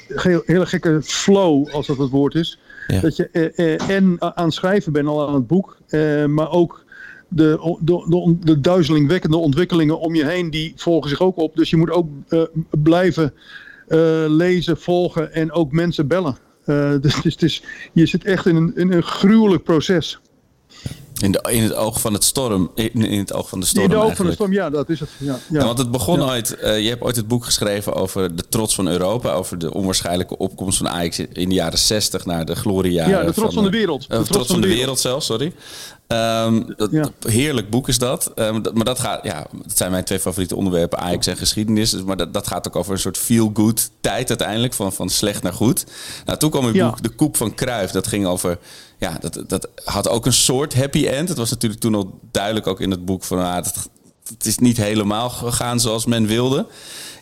ge- hele gekke flow, als dat het woord is. Ja. Dat je eh, eh, en aan het schrijven bent al aan het boek, eh, maar ook de, de, de, de duizelingwekkende ontwikkelingen om je heen, die volgen zich ook op. Dus je moet ook eh, blijven eh, lezen, volgen en ook mensen bellen. Eh, dus is, je zit echt in een, in een gruwelijk proces. In, de, in het oog van het storm. In, in het oog van de storm. In oog van de storm, ja, dat is het. Ja, ja. Want het begon Ja. ooit. eh, je hebt ooit het boek geschreven over de trots van Europa. Over de onwaarschijnlijke opkomst van Ajax in de jaren 60 naar de gloriejaren. Ja, de trots van de wereld. eh, De trots, van de wereld, zelfs, sorry. Ehm, dat, Ja. Heerlijk boek is dat. Ehm, dat- Maar dat gaat, ja, dat zijn mijn twee favoriete onderwerpen, Ajax en geschiedenis. Dus, Maar dat, dat gaat ook over een soort feel-good tijd uiteindelijk, van, van slecht naar goed. Nou, toen kwam het Ja. boek De Koep van Kruif. Dat ging over, ja, dat, dat had ook een soort happy end. Het was natuurlijk toen al duidelijk ook in het boek van, ah, het, is niet helemaal gegaan zoals men wilde.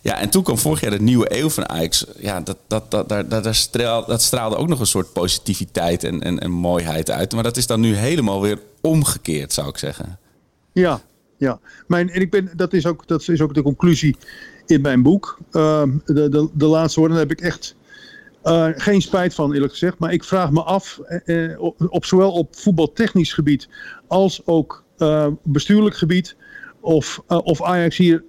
Ja, en toen kwam vorig jaar de nieuwe eeuw van Ajax. Ja, dat, dat, dat, daar, daar, daar straal- dat straalde ook nog een soort positiviteit en, en, en mooiheid uit. Maar dat is dan nu helemaal weer omgekeerd, zou ik zeggen. Ja, ja. Mijn, en ik ben, dat, is ook, dat is ook de conclusie in mijn boek. Ehm, de, de, de laatste woorden heb ik echt eh, geen spijt van, eerlijk gezegd. Maar ik vraag me af, eh, eh, op, zowel op voetbaltechnisch gebied als ook bestuurlijk gebied, of, of Ajax hier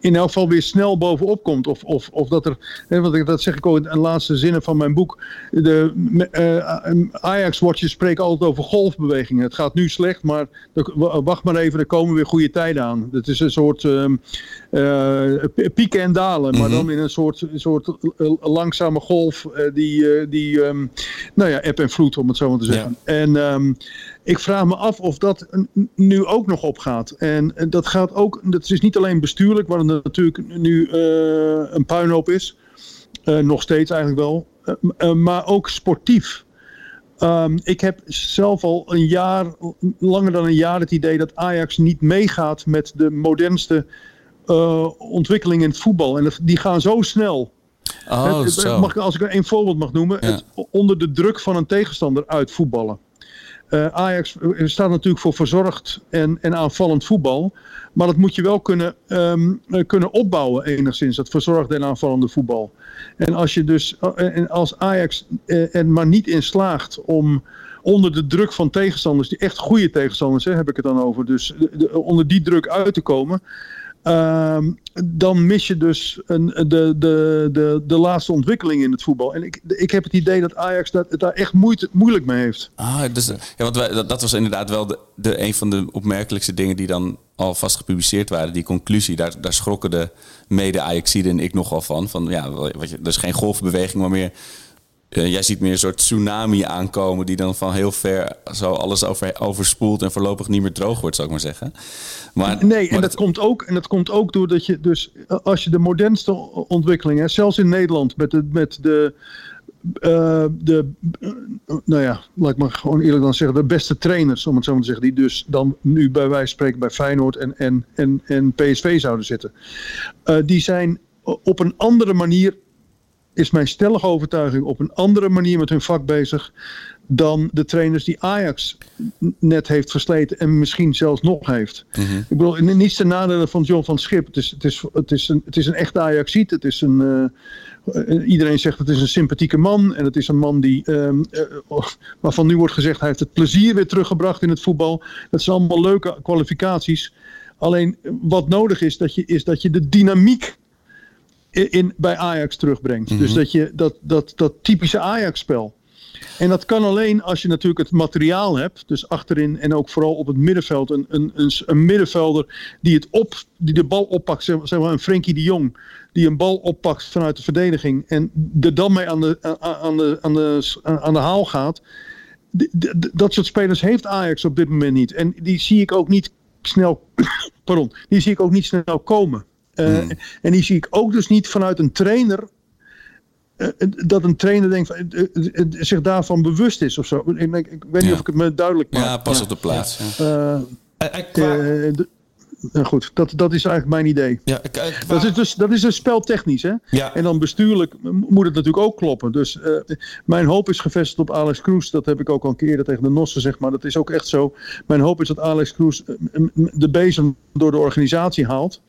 in elk geval weer snel bovenop komt. Of, of, of dat er, hè, want ik- dat zeg ik ook in de laatste zinnen van mijn boek. De eh, Ajax-watchers spreken altijd over golfbewegingen. Het gaat nu slecht, maar wacht maar even, er komen weer goede tijden aan. Het is een soort p- pieken en dalen, maar dan in een soort, soort eh, langzame golf die, die ehm, nou ja, eb en vloed, om het zo maar te zeggen. En ehm, ik vraag me af of dat nu ook nog opgaat. En, en dat gaat ook, dat is niet alleen bestuurlijk, waar het natuurlijk nu eh, een puinhoop is. Eh, nog steeds eigenlijk wel. Eh, maar ook sportief. Ehm, ik heb zelf al een jaar, langer dan een jaar, het idee dat Ajax niet meegaat met de modernste ontwikkelingen in het voetbal. En dat, die gaan zo snel. Oh, Het- zo. mag, als ik er een voorbeeld mag noemen. Ja. Het onder de druk van een tegenstander uitvoetballen. Eh Ajax eh, staat natuurlijk voor verzorgd en, en aanvallend voetbal. Maar dat moet je wel kunnen, ehm, eh, kunnen opbouwen enigszins. Dat verzorgde en aanvallende voetbal. En als, je dus, en als Ajax er maar niet in slaagt om onder de druk van tegenstanders, die echt goede tegenstanders, hè, heb ik het dan over. Dus de- de- onder die druk uit te komen. Ehm, dan mis je dus een, de, de, de, de laatste ontwikkeling in het voetbal. En ik, ik heb het idee dat Ajax dat, daar echt moeite, moeilijk mee heeft. Ah, dus, ja, want wij, dat, dat was inderdaad wel de, de, een van de opmerkelijkste dingen die dan alvast gepubliceerd waren. Die conclusie, daar, daar schrokken de mede Ajaxiden en ik nogal van. van ja, wat je, dus geen golfbeweging, maar meer... eh, jij ziet meer een soort tsunami aankomen die dan van heel ver zo alles over, overspoelt en voorlopig niet meer droog wordt, zou ik maar zeggen. Maar, Nee, en dat, komt ook, en dat komt ook doordat je dus, als je de modernste ontwikkelingen, zelfs in Nederland, met de, met de, eh, de eh, nou ja, laat ik maar gewoon eerlijk dan zeggen, de beste trainers, om het zo maar te zeggen, die dus dan nu bij wijze van spreken bij Feyenoord en, en, en, en PSV zouden zitten. Die zijn op een andere manier, is mijn stellige overtuiging, op een andere manier met hun vak bezig dan de trainers die Ajax net heeft versleten en misschien zelfs nog heeft. Ik bedoel, ni- niets ten nadele van John van Schip. Het is, het is, het is, een, het is een echte Ajaxiet. Het is een, eh, eh, iedereen zegt het is een sympathieke man. En het is een man die, ehm, eh, waarvan nu wordt gezegd hij heeft het plezier weer teruggebracht in het voetbal. Dat zijn allemaal leuke kwalificaties. Alleen wat nodig is, dat je, is dat je de dynamiek in, bij Ajax terugbrengt. Dus dat je dat, dat, dat typische Ajax-spel. En dat kan alleen als je natuurlijk het materiaal hebt. Dus achterin en ook vooral op het middenveld. Een, een, een, een middenvelder die, het op, die de bal oppakt. Zeg maar een Frenkie de Jong. Die een bal oppakt vanuit de verdediging. En er dan mee aan de, aan, de, aan de, aan de haal gaat. Dat soort spelers heeft Ajax op dit moment niet. En die zie ik ook niet snel, pardon, die zie ik ook niet snel komen. Eh, En die zie ik ook dus niet vanuit een trainer eh, dat een trainer denkt van, eh, eh, eh, zich daarvan bewust is of zo. Ik, ik, ik weet niet of ik het me duidelijk maak. ja, pas op de plaats. Ja. Eh, eh, nou goed, dat, dat is eigenlijk mijn idee. ja, qua- Dat is dus, dat is dus speltechnisch, hè? Ja. En dan bestuurlijk moet het natuurlijk ook kloppen. Dus eh, mijn hoop is gevestigd op Alex Kroes. Dat heb ik ook al een keer tegen de NOS gezegd, maar dat is ook echt zo. Mijn hoop is dat Alex Kroes eh, de bezem door de organisatie haalt.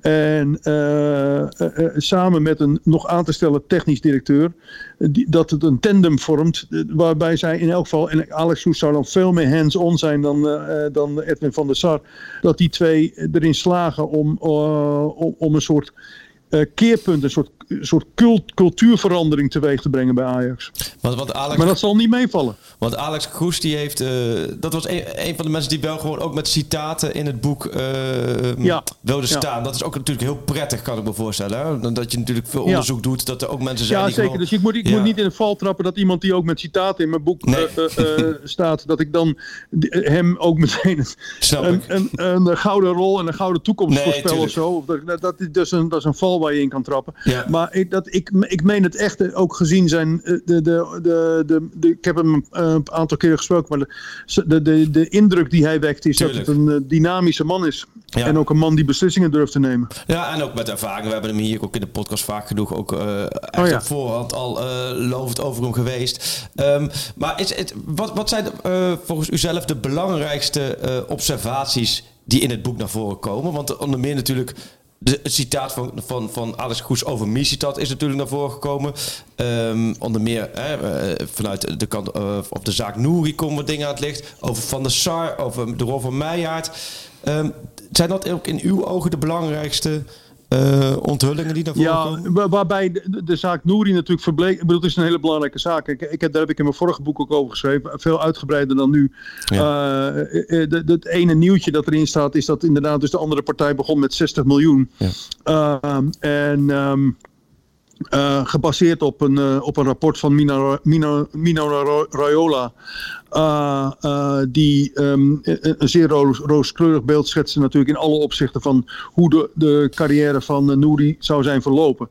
En eh, eh, eh, samen met een nog aan te stellen technisch directeur, die, dat het een tandem vormt, waarbij zij in elk geval, en Alex Kroes zou dan veel meer hands-on zijn dan, dan Edwin van der Sar, dat die twee erin slagen om, om, om een soort keerpunt, een soort soort cult, cultuurverandering teweeg te brengen bij Ajax. Want, want Alex, Maar dat zal niet meevallen. Want Alex Kroes, die heeft, eh, dat was een, een van de mensen die wel gewoon ook met citaten in het boek Ja. wilde Ja. staan. Dat is ook natuurlijk heel prettig, kan ik me voorstellen. Hè? Dat je natuurlijk veel Ja. onderzoek doet, dat er ook mensen zijn Ja, die zeker. gewoon- Dus ik moet, ik moet niet in de val trappen dat iemand die ook met citaten in mijn boek Nee. eh, staat, dat ik dan hem ook meteen Snap een, een, een, gouden rol en een gouden toekomst Nee, voorspel of zo. Dat, dat, dat, is dus een, dat is een val waar je in kan trappen. Ja. Maar ik, dat, ik, ik meen het echt eh, ook gezien zijn. eh, De, de, de, de, de, ik heb hem eh, een aantal keren gesproken, maar de, de, de, de indruk die hij wekt is Tuurlijk. dat het een dynamische man is. Ja. En ook een man die beslissingen durft te nemen. Ja, en ook met ervaring. We hebben hem hier ook in de podcast vaak genoeg ook echt Oh ja. op voorhand al eh lovend over hem geweest. Ehm, maar is het, wat, wat zijn volgens u zelf de belangrijkste observaties die in het boek naar voren komen? Want onder meer natuurlijk de, citaat van, van, van Alex Goes over Misitad is natuurlijk naar voren gekomen. Ehm, onder meer hè, eh, vanuit de kant eh, op de zaak Nouri komen wat dingen aan het licht. Over Van der Sar, over de rol van Meijaard. Ehm, zijn dat ook in uw ogen de belangrijkste eh, onthullingen die naar voren Ja, komen? wa- waarbij de, de- zaak Nouri natuurlijk verbleek. Ik bedoel, het is een hele belangrijke zaak. Ik, ik heb, daar heb ik in mijn vorige boek ook over geschreven. Veel uitgebreider dan nu. Eh, eh, de- het ene nieuwtje dat erin staat is dat inderdaad dus de andere partij begon met 60 miljoen. Ja. Ehm, en ehm, eh, gebaseerd op een, eh, op een rapport van Mino, Mino, Mino Ra- Raiola. eh, die ehm, een zeer roos, rooskleurig beeld schetste natuurlijk in alle opzichten van hoe de, de carrière van Nouri zou zijn verlopen.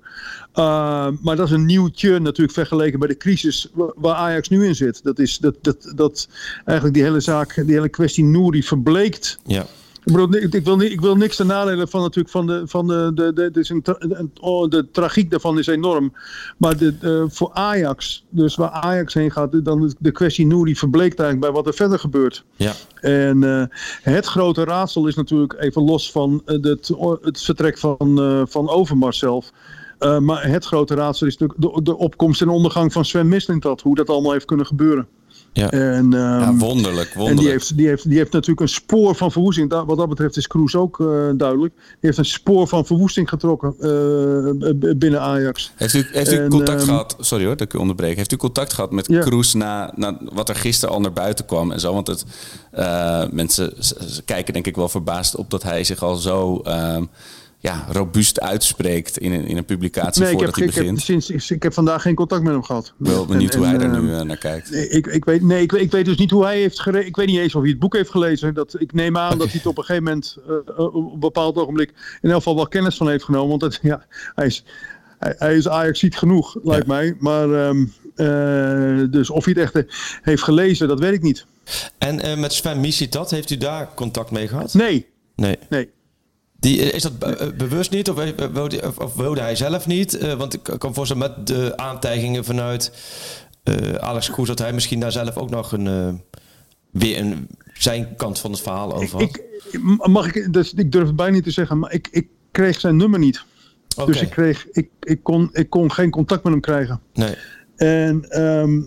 Maar dat is een nieuwtje natuurlijk vergeleken bij de crisis wa- waar Ajax nu in zit. Dat is dat, dat, dat eigenlijk die hele zaak, die hele kwestie Nouri verbleekt Ja. Ik, bedoel, ik, ik wil, ni- ik wil niks ten nadele van natuurlijk van de, van de, de, de, de, oh, de tragiek daarvan is enorm. Maar de, de- voor Ajax, dus waar Ajax heen gaat, dan de kwestie Nouri verbleekt eigenlijk bij wat er verder gebeurt. Ja. En eh, het grote raadsel is natuurlijk even los van eh, het, het vertrek van, eh, van Overmars zelf. Eh, maar het grote raadsel is natuurlijk de, de opkomst en ondergang van Sven Mislintat. Hoe dat allemaal heeft kunnen gebeuren. Ja. En, Ja, ehm, wonderlijk, en wonderlijk. die heeft, die, heeft, die heeft natuurlijk een spoor van verwoesting. Wat dat betreft is Kroes ook eh, duidelijk. Die heeft een spoor van verwoesting getrokken eh, binnen Ajax. Heeft u, heeft u En, contact ehm, gehad, sorry hoor dat ik u onderbreek. Heeft u contact gehad met Ja. Kroes na, na wat er gisteren al naar buiten kwam en zo? Want het, eh, mensen kijken denk ik wel verbaasd op dat hij zich al zo ehm, ja, robuust uitspreekt in een, in een publicatie Nee, ik heb, voordat hij ik, heb, begint. sinds, ik heb vandaag geen contact met hem gehad. Ik ben wel benieuwd En- hoe hij daar ehm, nu eh, naar kijkt. Ik, ik, weet, nee, ik, ik weet dus niet hoe hij heeft gere- Ik weet niet eens of hij het boek heeft gelezen. Dat, ik neem aan dat hij het op een gegeven moment, eh, eh, op een bepaald ogenblik, in elk geval wel kennis van heeft genomen. Want het, ja, hij is, hij, hij is Ajax ziet genoeg, lijkt mij. Maar ehm, eh, dus of hij het echt eh, heeft gelezen, dat weet ik niet. En eh, met Sven Misitad, heeft u daar contact mee gehad? Nee, Nee. nee. Die, eh, is dat be- eh, bewust niet of, eh, wilde, of, wilde hij zelf niet? Eh, want ik kan voorstellen met de aantijgingen vanuit eh, Alex Kroes... dat hij misschien daar zelf ook nog een, eh, weer een, zijn kant van het verhaal over had. Ik, mag ik, dus, ik durf het bijna niet te zeggen, maar ik, ik kreeg zijn nummer niet. Dus ik, kreeg, ik, ik, kon, ik kon geen contact met hem krijgen. Nee. En ehm,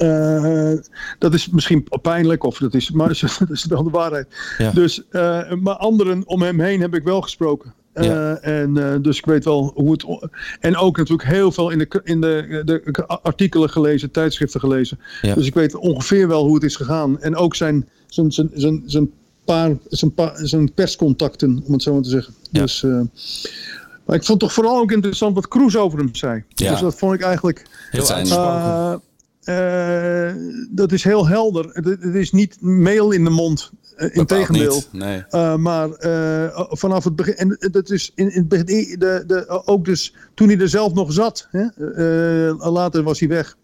eh, dat is misschien pijnlijk, of dat is, maar dat is wel de waarheid. Ja. Dus, eh, maar anderen om hem heen heb ik wel gesproken. Eh, Ja. en eh, dus ik weet wel hoe het. En ook natuurlijk heel veel in de, in de, de artikelen gelezen, tijdschriften gelezen. Ja. Dus ik weet ongeveer wel hoe het is gegaan. En ook zijn, zijn, zijn, zijn, zijn, paar, zijn, paar, zijn perscontacten, om het zo maar te zeggen. Ja. Dus, eh, maar ik vond toch vooral ook interessant wat Kroes over hem zei. Ja. Dus dat vond ik eigenlijk. Heel eh, dat is heel helder. Het, is niet meel in de mond. Uh, Bepaald Integendeel. Nee. Uh, maar uh, vanaf het begin. En dat is in, in het begin. De, de, ook dus toen hij er zelf nog zat. Hè? Uh, later was hij weg.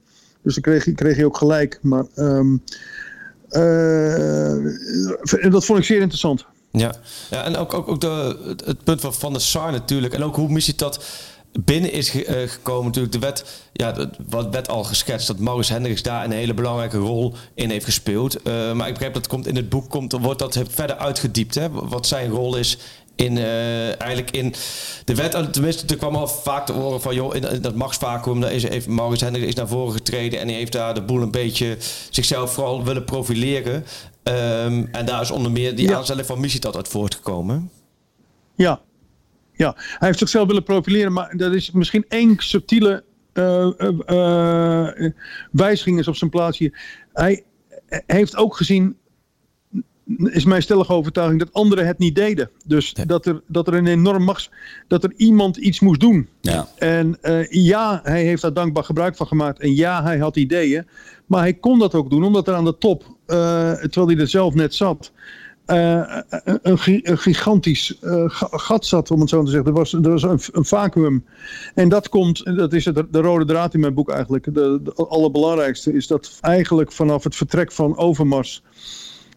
Dus dan kreeg, kreeg hij ook gelijk. Maar. Um, dat vond ik zeer interessant. Ja, ja en ook, ook, ook de, het punt van Van der Sar natuurlijk. En ook hoe missie dat binnen is ge, uh, gekomen. Natuurlijk de wet, ja, wat werd al geschetst dat Maurice Hendricks daar een hele belangrijke rol in heeft gespeeld. Uh, maar ik begrijp dat komt in het boek komt, wordt dat verder uitgediept. Hè? Wat zijn rol is in uh, eigenlijk in de wet. Tenminste, er kwam al vaak te horen van joh, in, in dat machtsvacuum, daar is even Maurice Hendricks is naar voren getreden en hij heeft daar de boel een beetje zichzelf vooral willen profileren. Um, en daar is onder meer die ja. aanstelling van Missie dat uit voortgekomen. Ja, Ja, hij heeft zichzelf willen profileren, maar er is misschien één subtiele eh, eh, eh, wijziging is op zijn plaats hier. Hij heeft ook gezien, is mijn stellige overtuiging, dat anderen het niet deden. Dus dat, er, dat er een enorm machts, dat er iemand iets moest doen. Ja. En ja, hij heeft daar dankbaar gebruik van gemaakt. En ja, hij had ideeën. Maar hij kon dat ook doen, omdat er aan de top, terwijl hij er zelf net zat, eh, een, een gi- een gigantisch eh, ga- gat zat, om het zo te zeggen. Er was, er was een, een vacuüm. En dat komt, dat is het, de rode draad in mijn boek eigenlijk. De, de allerbelangrijkste is dat eigenlijk vanaf het vertrek van Overmars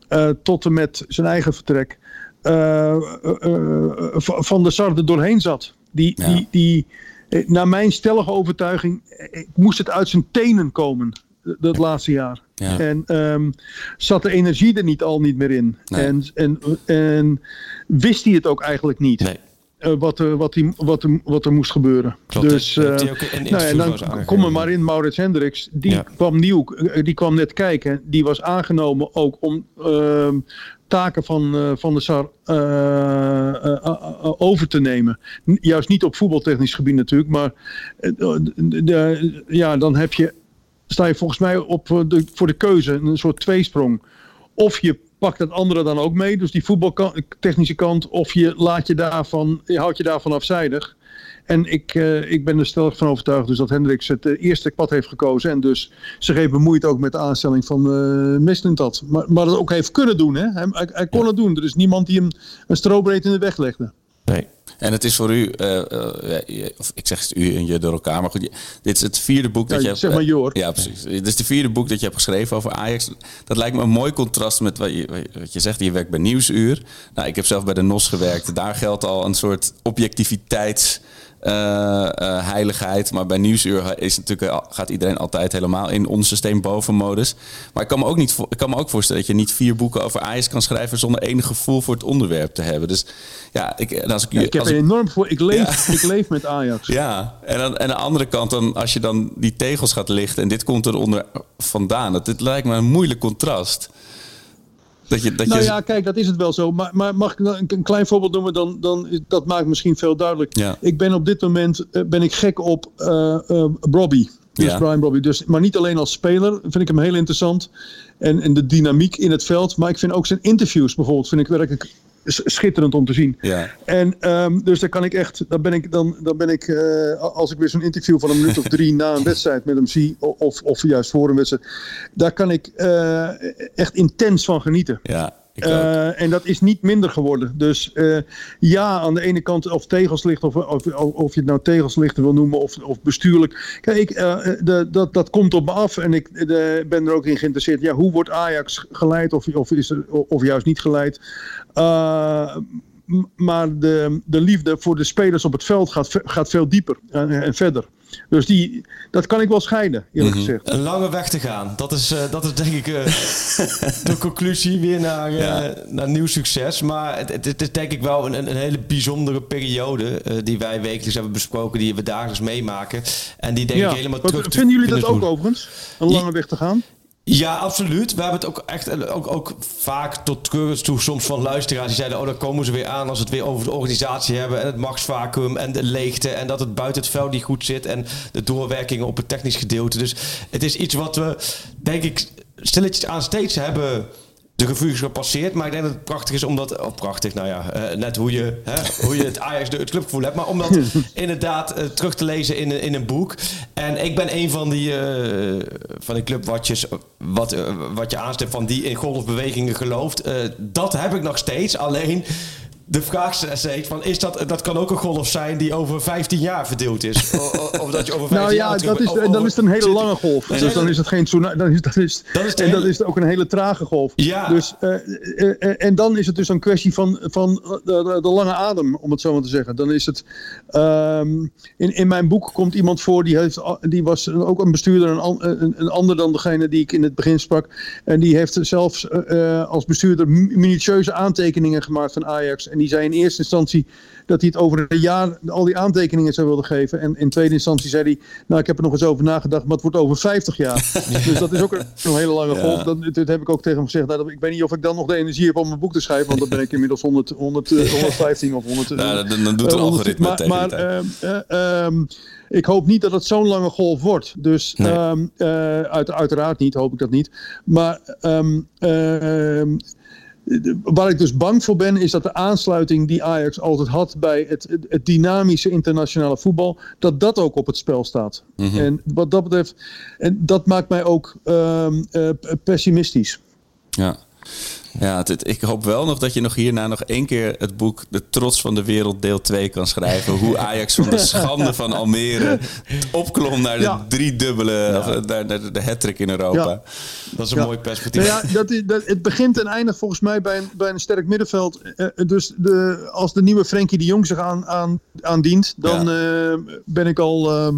eh, tot en met zijn eigen vertrek. eh, eh, eh, van de Sar er doorheen zat. Die, Ja. die, die, eh, naar mijn stellige overtuiging eh, moest het uit zijn tenen komen. Dat laatste jaar. Ja. En ehm, zat de energie er niet al niet meer in. Nee. En, en, en wist hij het ook eigenlijk niet. Nee. eh, wat, er, wat, die, wat, wat er moest gebeuren. Klopt, dus, eh, nou ja, dan kom er maar in, Maurits Hendricks. Die Ja. kwam nieuw, eh, die kwam net kijken. Die was aangenomen ook om ehm, taken van, eh, van de SAR eh, eh, eh, eh, over te nemen. Juist niet op voetbaltechnisch gebied natuurlijk, maar eh, ja, dan heb je, sta je volgens mij op eh, de, voor de keuze, een soort tweesprong. Of je pakt het andere dan ook mee, dus die voetbaltechnische kant, of je laat je daarvan, je houdt je daarvan afzijdig. En ik, eh, ik ben er stellig van overtuigd dus dat Hendricks het eh, eerste pad heeft gekozen. En dus zich heeft bemoeid ook met de aanstelling van eh Mislintat. Maar, maar dat ook heeft kunnen doen. Hè? Hij, hij, hij kon het doen. Er is niemand die hem een strobreed in de weg legde. Nee. En het is voor u, eh, eh, of ik zeg het u en je door elkaar, maar goed, je- dit is het vierde boek dat Ja, je hebt. zeg maar eh, je hoor. Ja, precies. Dit is het vierde boek dat je hebt geschreven over Ajax. Dat lijkt me een mooi contrast met wat je, wat je zegt. Je werkt bij Nieuwsuur. Nou, ik heb zelf bij de NOS gewerkt. Daar geldt al een soort objectiviteits. Eh, eh, heiligheid. Maar bij Nieuwsuur is natuurlijk, gaat iedereen altijd helemaal in ons systeem boven modus. Maar ik kan, me ook niet, ik kan me ook voorstellen dat je niet vier boeken over Ajax kan schrijven zonder enig gevoel voor het onderwerp te hebben. Dus ja, ik, als ik, Ja, ik heb als er enorm voor. Ik leef, ik leef met Ajax. ja, en, dan, en aan de andere kant, dan, als je dan die tegels gaat lichten en dit komt eronder vandaan, dat dit lijkt me een moeilijk contrast. Dat je, dat Nou je, ja, kijk, dat is het wel zo. Maar, maar mag ik nou een, een klein voorbeeld noemen? Dan, dan, dat maakt misschien veel duidelijk. Ja. Ik ben op dit moment eh, ben ik gek op eh eh, Robbie. Dus Ja. Brian Robbie. Dus, maar niet alleen als speler vind ik hem heel interessant. En, en de dynamiek in het veld. Maar ik vind ook zijn interviews bijvoorbeeld vind ik werkelijk schitterend om te zien. Ja. En ehm, dus daar kan ik echt, dan ben ik, dan, dan ben ik eh, als ik weer zo'n interview van een minuut of drie na een wedstrijd met hem zie, of, of juist voor een wedstrijd, daar kan ik eh, echt intens van genieten. ja, Eh, en dat is niet minder geworden. Dus eh, ja, aan de ene kant of tegelslicht, of, of, of, je het nou tegelslichten wil noemen, of, of bestuurlijk. Kijk, eh, de, dat, dat komt op me af en ik de, ben er ook in geïnteresseerd. Ja, hoe wordt Ajax geleid of, of, is er, of juist niet geleid? Maar de, de liefde voor de spelers op het veld gaat, gaat veel dieper en, en verder. Dus die, dat kan ik wel scheiden, eerlijk gezegd. Een lange weg te gaan. Dat is, eh, dat is denk ik eh, de conclusie weer naar, eh, Ja. naar nieuw succes. Maar het, het, het is denk ik wel een, een hele bijzondere periode eh, die wij wekelijks hebben besproken, die we dagelijks meemaken. En die denk ik helemaal Wat- terug te Vinden jullie dat ook doen. overigens? Een lange weg te gaan? Ja, absoluut. We hebben het ook echt eh, ook, ook vaak tot treurens toe soms van luisteraars die zeiden: Oh, dan komen ze weer aan als we het weer over de organisatie hebben en het machtsvacuum en de leegte en dat het buiten het veld niet goed zit en de doorwerkingen op het technisch gedeelte. Dus het is iets wat we, denk ik, stilletjes aan steeds hebben de revue is gepasseerd. Maar ik denk dat het prachtig is omdat... Oh, prachtig, nou ja, eh, net hoe je, hè, hoe je het Ajax, de, het clubgevoel hebt. Maar om dat inderdaad eh, terug te lezen in, een- in een boek. En ik ben een van die, eh, van die clubwatjes, wat, wat je aanstipt, van die in golfbewegingen gelooft. Dat heb ik nog steeds. Alleen... De vraag steeds van, is dat, dat kan ook een golf zijn die over 15 jaar verdeeld is. O- o- Of dat je over 15 Nou ja, jaar dat is, en dan is het een hele lange golf. Nee, Dus dan is het geen tsunami. Dan is, dat is, Dat is en dat is ook een hele trage golf. Ja. Dus, eh, eh, eh, en dan is het dus een kwestie van, van de, lange adem, om het zo maar te zeggen. Dan is het. ehm, in, in mijn boek komt iemand voor die, heeft, die was ook een bestuurder, een, een, een ander dan degene die ik in het begin sprak. En die heeft zelfs als bestuurder mi- minutieuze aantekeningen gemaakt van Ajax. En die zei in eerste instantie dat hij het over een jaar al die aantekeningen zou willen geven. En in tweede instantie zei hij, nou ik heb er nog eens over nagedacht, maar het wordt over 50 jaar. dus dat is ook een, een hele lange golf. Dat, dat heb ik ook tegen hem gezegd. Nou, dat- ik weet niet of ik dan nog de energie heb om mijn boek te schrijven, want dan ben ik inmiddels 100, 100, eh, 115 of 100. Nou, dan, dan doet een eh, algoritme maar, tegen maar, eh, ehm, ik hoop niet dat het zo'n lange golf wordt. Dus Nee. ehm, eh, uit, uiteraard niet, hoop ik dat niet. Maar ehm, waar ik dus bang voor ben, is dat de aansluiting die Ajax altijd had bij het, het, het dynamische internationale voetbal, dat dat ook op het spel staat. En wat dat betreft, en dat maakt mij ook ehm, eh, pessimistisch. Ja. Ja, het- het- ik hoop wel nog dat je nog hierna nog één keer het boek De Trots van de Wereld deel 2 kan schrijven. Hoe Ajax van de schande van Almere opklom naar de Ja. driedubbele, of, eh, naar, naar de hat-trick in Europa. Ja. Dat is een Ja. mooi perspectief. Ja, dat, is- dat, het begint en eindigt volgens mij bij een, bij een sterk middenveld. Eh, eh, dus de, als de nieuwe Frenkie de Jong zich aan, aan, aandient, dan ben ik al. ehm,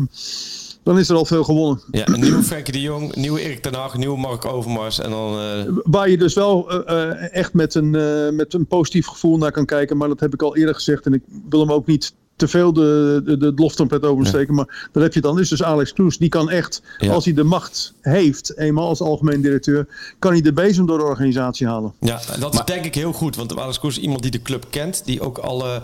dan is er al veel gewonnen. Ja, een nieuwe Frenkie de Jong, nieuwe Erik ten Hag, nieuwe Mark Overmars. En dan... eh, Waar je dus wel eh, eh, echt met een, met een positief gevoel naar kan kijken. Maar dat heb ik al eerder gezegd. En ik wil hem ook niet te veel de, de, de loftrompet oversteken. Maar daar heb je dan. Is dus Alex Kroes. Die kan echt, Ja. als hij de macht heeft, eenmaal als algemeen directeur, kan hij de bezem door de organisatie halen. Ja, dat is denk ik heel goed. Want Alex Koers is iemand die de club kent. Die ook alle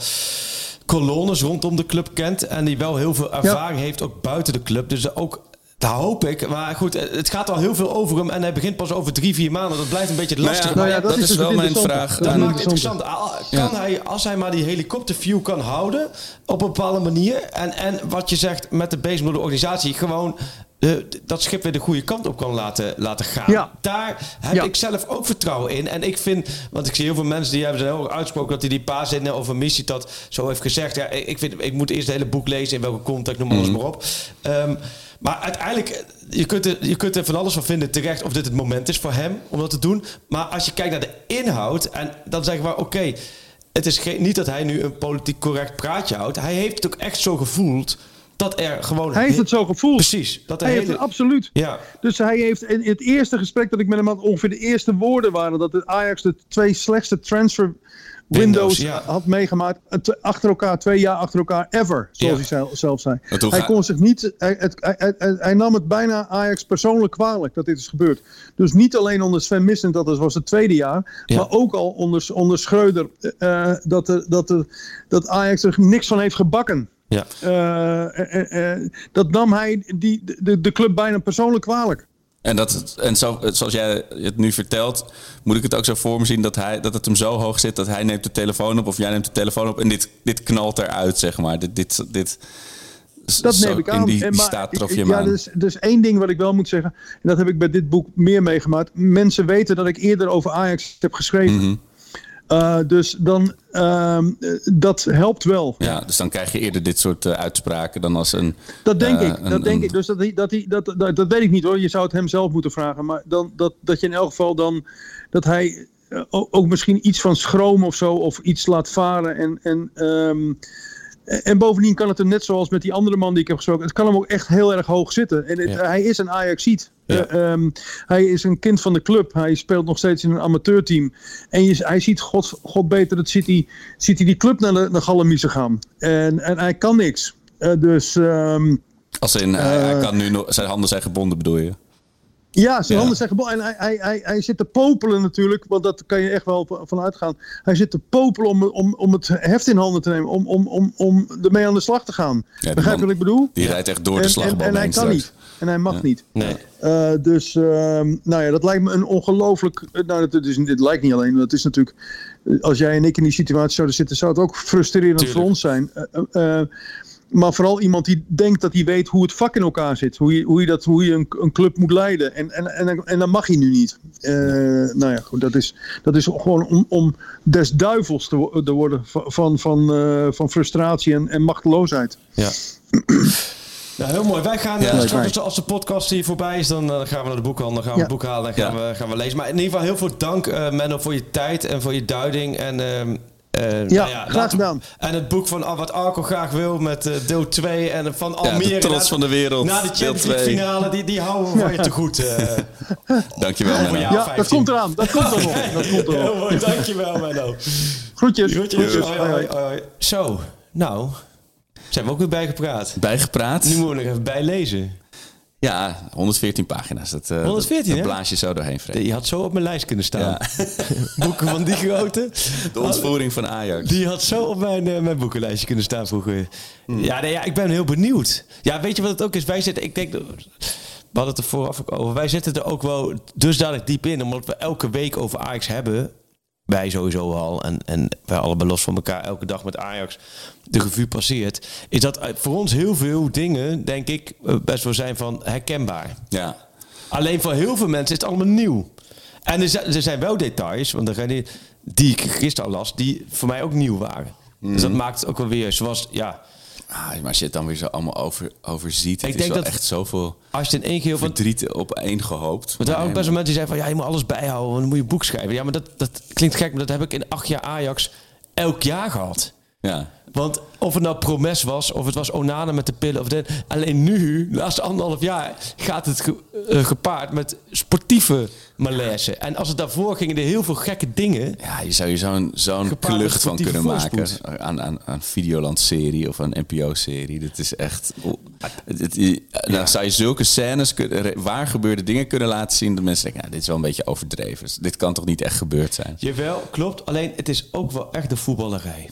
kolonnes rondom de club kent. En die wel heel veel ervaring heeft, ook buiten de club. Dus ook... Dat hoop ik. Maar goed, het gaat al heel veel over hem. En hij begint pas over drie, vier maanden. Dat blijft een beetje Nou lastig. ja, maar Nou ja, dat, dat is is wel mijn vraag. Dat maakt het interessant. Al- Kan hij, als hij maar die helikopterview kan houden op een bepaalde manier. En, en wat je zegt met de bezem door de organisatie, gewoon eh, dat schip weer de goede kant op kan laten, laten gaan. Ja. Daar heb Ja. ik zelf ook vertrouwen in. En ik vind, want ik zie heel veel mensen die hebben zijn heel erg uitgesproken dat hij die paar zinnen over missie dat zo heeft gezegd. Ja, ik, ik, vind, ik moet eerst het hele boek lezen in welke context, noem alles maar op. Ehm, maar uiteindelijk, je kunt, er, je kunt er van alles van vinden terecht of dit het moment is voor hem om dat te doen. Maar als je kijkt naar de inhoud, en dan zeggen we, oké, het is geen, niet dat hij nu een politiek correct praatje houdt. Hij heeft het ook echt zo gevoeld dat er gewoon... Hij heeft het zo gevoeld. Precies. Dat Hij heeft hele, het absoluut. Ja. Dus hij heeft in het eerste gesprek dat ik met hem had, ongeveer de eerste woorden waren dat de Ajax de twee slechtste transfer windows, ja. had meegemaakt. eh, te- Achter elkaar, twee jaar achter elkaar, ever. Zoals Ja. hij zelf, zei. Hij kon zich niet, hij, het- hij, hij- hij- nam het bijna Ajax persoonlijk kwalijk dat dit is gebeurd. Dus niet alleen onder Sven Missen, dat was het tweede jaar, Ja. maar ook al onder, onder Schreuder, eh, dat, de, dat, de, dat Ajax er niks van heeft gebakken. Ja. Eh, eh, eh, dat nam hij die, de, de club bijna persoonlijk kwalijk. En, dat, en zo, zoals jij het nu vertelt, moet ik het ook zo voor me zien dat, hij, dat het hem zo hoog zit dat hij neemt de telefoon op of jij neemt de telefoon op en dit, dit knalt eruit, zeg maar. Dit, dit, dit, Dat zo neem ik aan. In die, En die maar je ja, aan. dus, dus één ding wat ik wel moet zeggen, en dat heb ik bij dit boek meer meegemaakt. Mensen weten dat ik eerder over Ajax heb geschreven. Mhm. Uh, dus dan, eh, dat helpt wel. Ja, dus dan krijg je eerder dit soort eh, uitspraken dan als een... Dat denk eh, ik. een- Dat denk een- ik. Dus dat, hij- dat, hij, dat, dat, dat weet ik niet hoor. Je zou het hem zelf moeten vragen. Maar dan, dat, dat je in elk geval dan. Dat hij eh, ook, ook misschien iets van schroom of zo. Of iets laat varen. En, en, ehm, en bovendien kan het hem net zoals met die andere man die ik heb gesproken. Het kan hem ook echt heel erg hoog zitten. En het- Ja. hij is een Ajaxiet. Ja. Eh, ehm, hij is een kind van de club. Hij speelt nog steeds in een amateurteam. En je, hij ziet, God, God beter, dat ziet hij, ziet hij die club naar de, naar Gallemiezen gaan. En, en hij kan niks. Eh, dus ehm, Als in, hij, hij Eh. kan nu nog, zijn handen zijn gebonden, bedoel je? Ja, zijn Ja. handen zijn gebonden. En hij, hij, hij, hij zit te popelen natuurlijk, want dat kan je echt wel van- uitgaan. Hij zit te popelen om, om, om het heft in handen te nemen, om, om, om, om ermee aan de slag te gaan. Begrijp je wat ik bedoel? Die rijdt echt door de en, en, en hij kan straks. niet. En hij mag niet. Nee. Eh, dus uh, nou ja, dat lijkt me een ongelooflijk. Nou, dat is, dit lijkt niet alleen. Dat is natuurlijk. Als jij en ik in die situatie zouden zitten, zou het ook frustrerend Tuurlijk. voor ons zijn. Maar vooral iemand die denkt dat hij weet hoe het vak in elkaar zit. Hoe je, hoe je, dat, hoe je een, een club moet leiden. En, en, en, en dat mag hij nu niet. Uh, nou ja, goed, dat is, dat is gewoon om, om des duivels te, te worden van, van, van, uh, van frustratie en, en machteloosheid. Ja. Nou, heel mooi. Wij gaan Ja, uh, straks, als de podcast hier voorbij is, dan uh, gaan we naar de boekhandel, dan gaan we Ja. het boek halen en gaan, Ja. we, gaan we lezen. Maar in ieder geval heel veel dank, uh, Menno, voor je tijd en voor je duiding. En, uh, ja, nou ja, graag gedaan. En het boek van wat Arco graag wil met uh, deel 2 en van Almere. Ja, de trots van de wereld. Na de Champions League finale, die, die houden we van je te goed. Dankjewel, Menno. Ja, dat komt eraan. Dat komt er nog. Dat komt er nog. Heel mooi, dankjewel, Menno. Groetjes. Groetjes. Hoi, hoi, hoi. Zo, nou, zijn we ook weer bijgepraat. Bijgepraat. Nu moeten we nog even bijlezen. Ja, 114 pagina's. Dat, eh, 114, dat, hè? dat blaas je zo doorheen, Freek. Die had zo op mijn lijst kunnen staan. Ja. Boeken van die grootte. De ontvoering van Ajax. Die had zo op mijn, eh, mijn boekenlijstje kunnen staan vroeger. Ja, nee, ja, ik ben heel benieuwd. Ja, weet je wat het ook is? Wij zitten, ik denk, we hadden het er vooraf ook over. Wij zitten er ook wel dusdanig diep in, omdat we elke week over Ajax hebben. Wij sowieso al. En, en wij allebei los van elkaar elke dag met Ajax de revue passeert. Is dat eh, voor ons heel veel dingen, denk ik, eh, best wel zijn van herkenbaar. Ja. Alleen voor heel veel mensen is het allemaal nieuw. En er zijn, er zijn wel details, want zijn die, ik gisteren al las, die voor mij ook nieuw waren. Dus dat maakt het ook wel weer zoals, ja, Ah, maar als je het dan weer zo allemaal over, overziet, het Ik is denk wel dat- echt zoveel als je in één keer van. verdriet op één gehoopt. Want er waren ook best wel mensen die zeiden van ja, je moet alles bijhouden, want dan moet je boek schrijven. Ja, maar dat, dat klinkt gek, maar dat heb ik in acht jaar Ajax elk jaar gehad. Ja. Want of het nou Promes was, of het was Onana met de pillen, of de, alleen nu, de laatste anderhalf jaar, gaat het ge- eh, gepaard met sportieve malaise. En als het daarvoor gingen er heel veel gekke dingen. Ja, je zou je zo'n zo'n klucht van kunnen maken aan, aan, aan Videoland-serie of een NPO-serie. Dat is echt... Het, het- je- dan zou je zulke scènes, waar gebeurde dingen kunnen laten zien... dat mensen denken, nou, dit is wel een beetje overdreven. Dus Dit kan toch niet echt gebeurd zijn? Jawel, klopt. Alleen het is ook wel echt de voetballerij.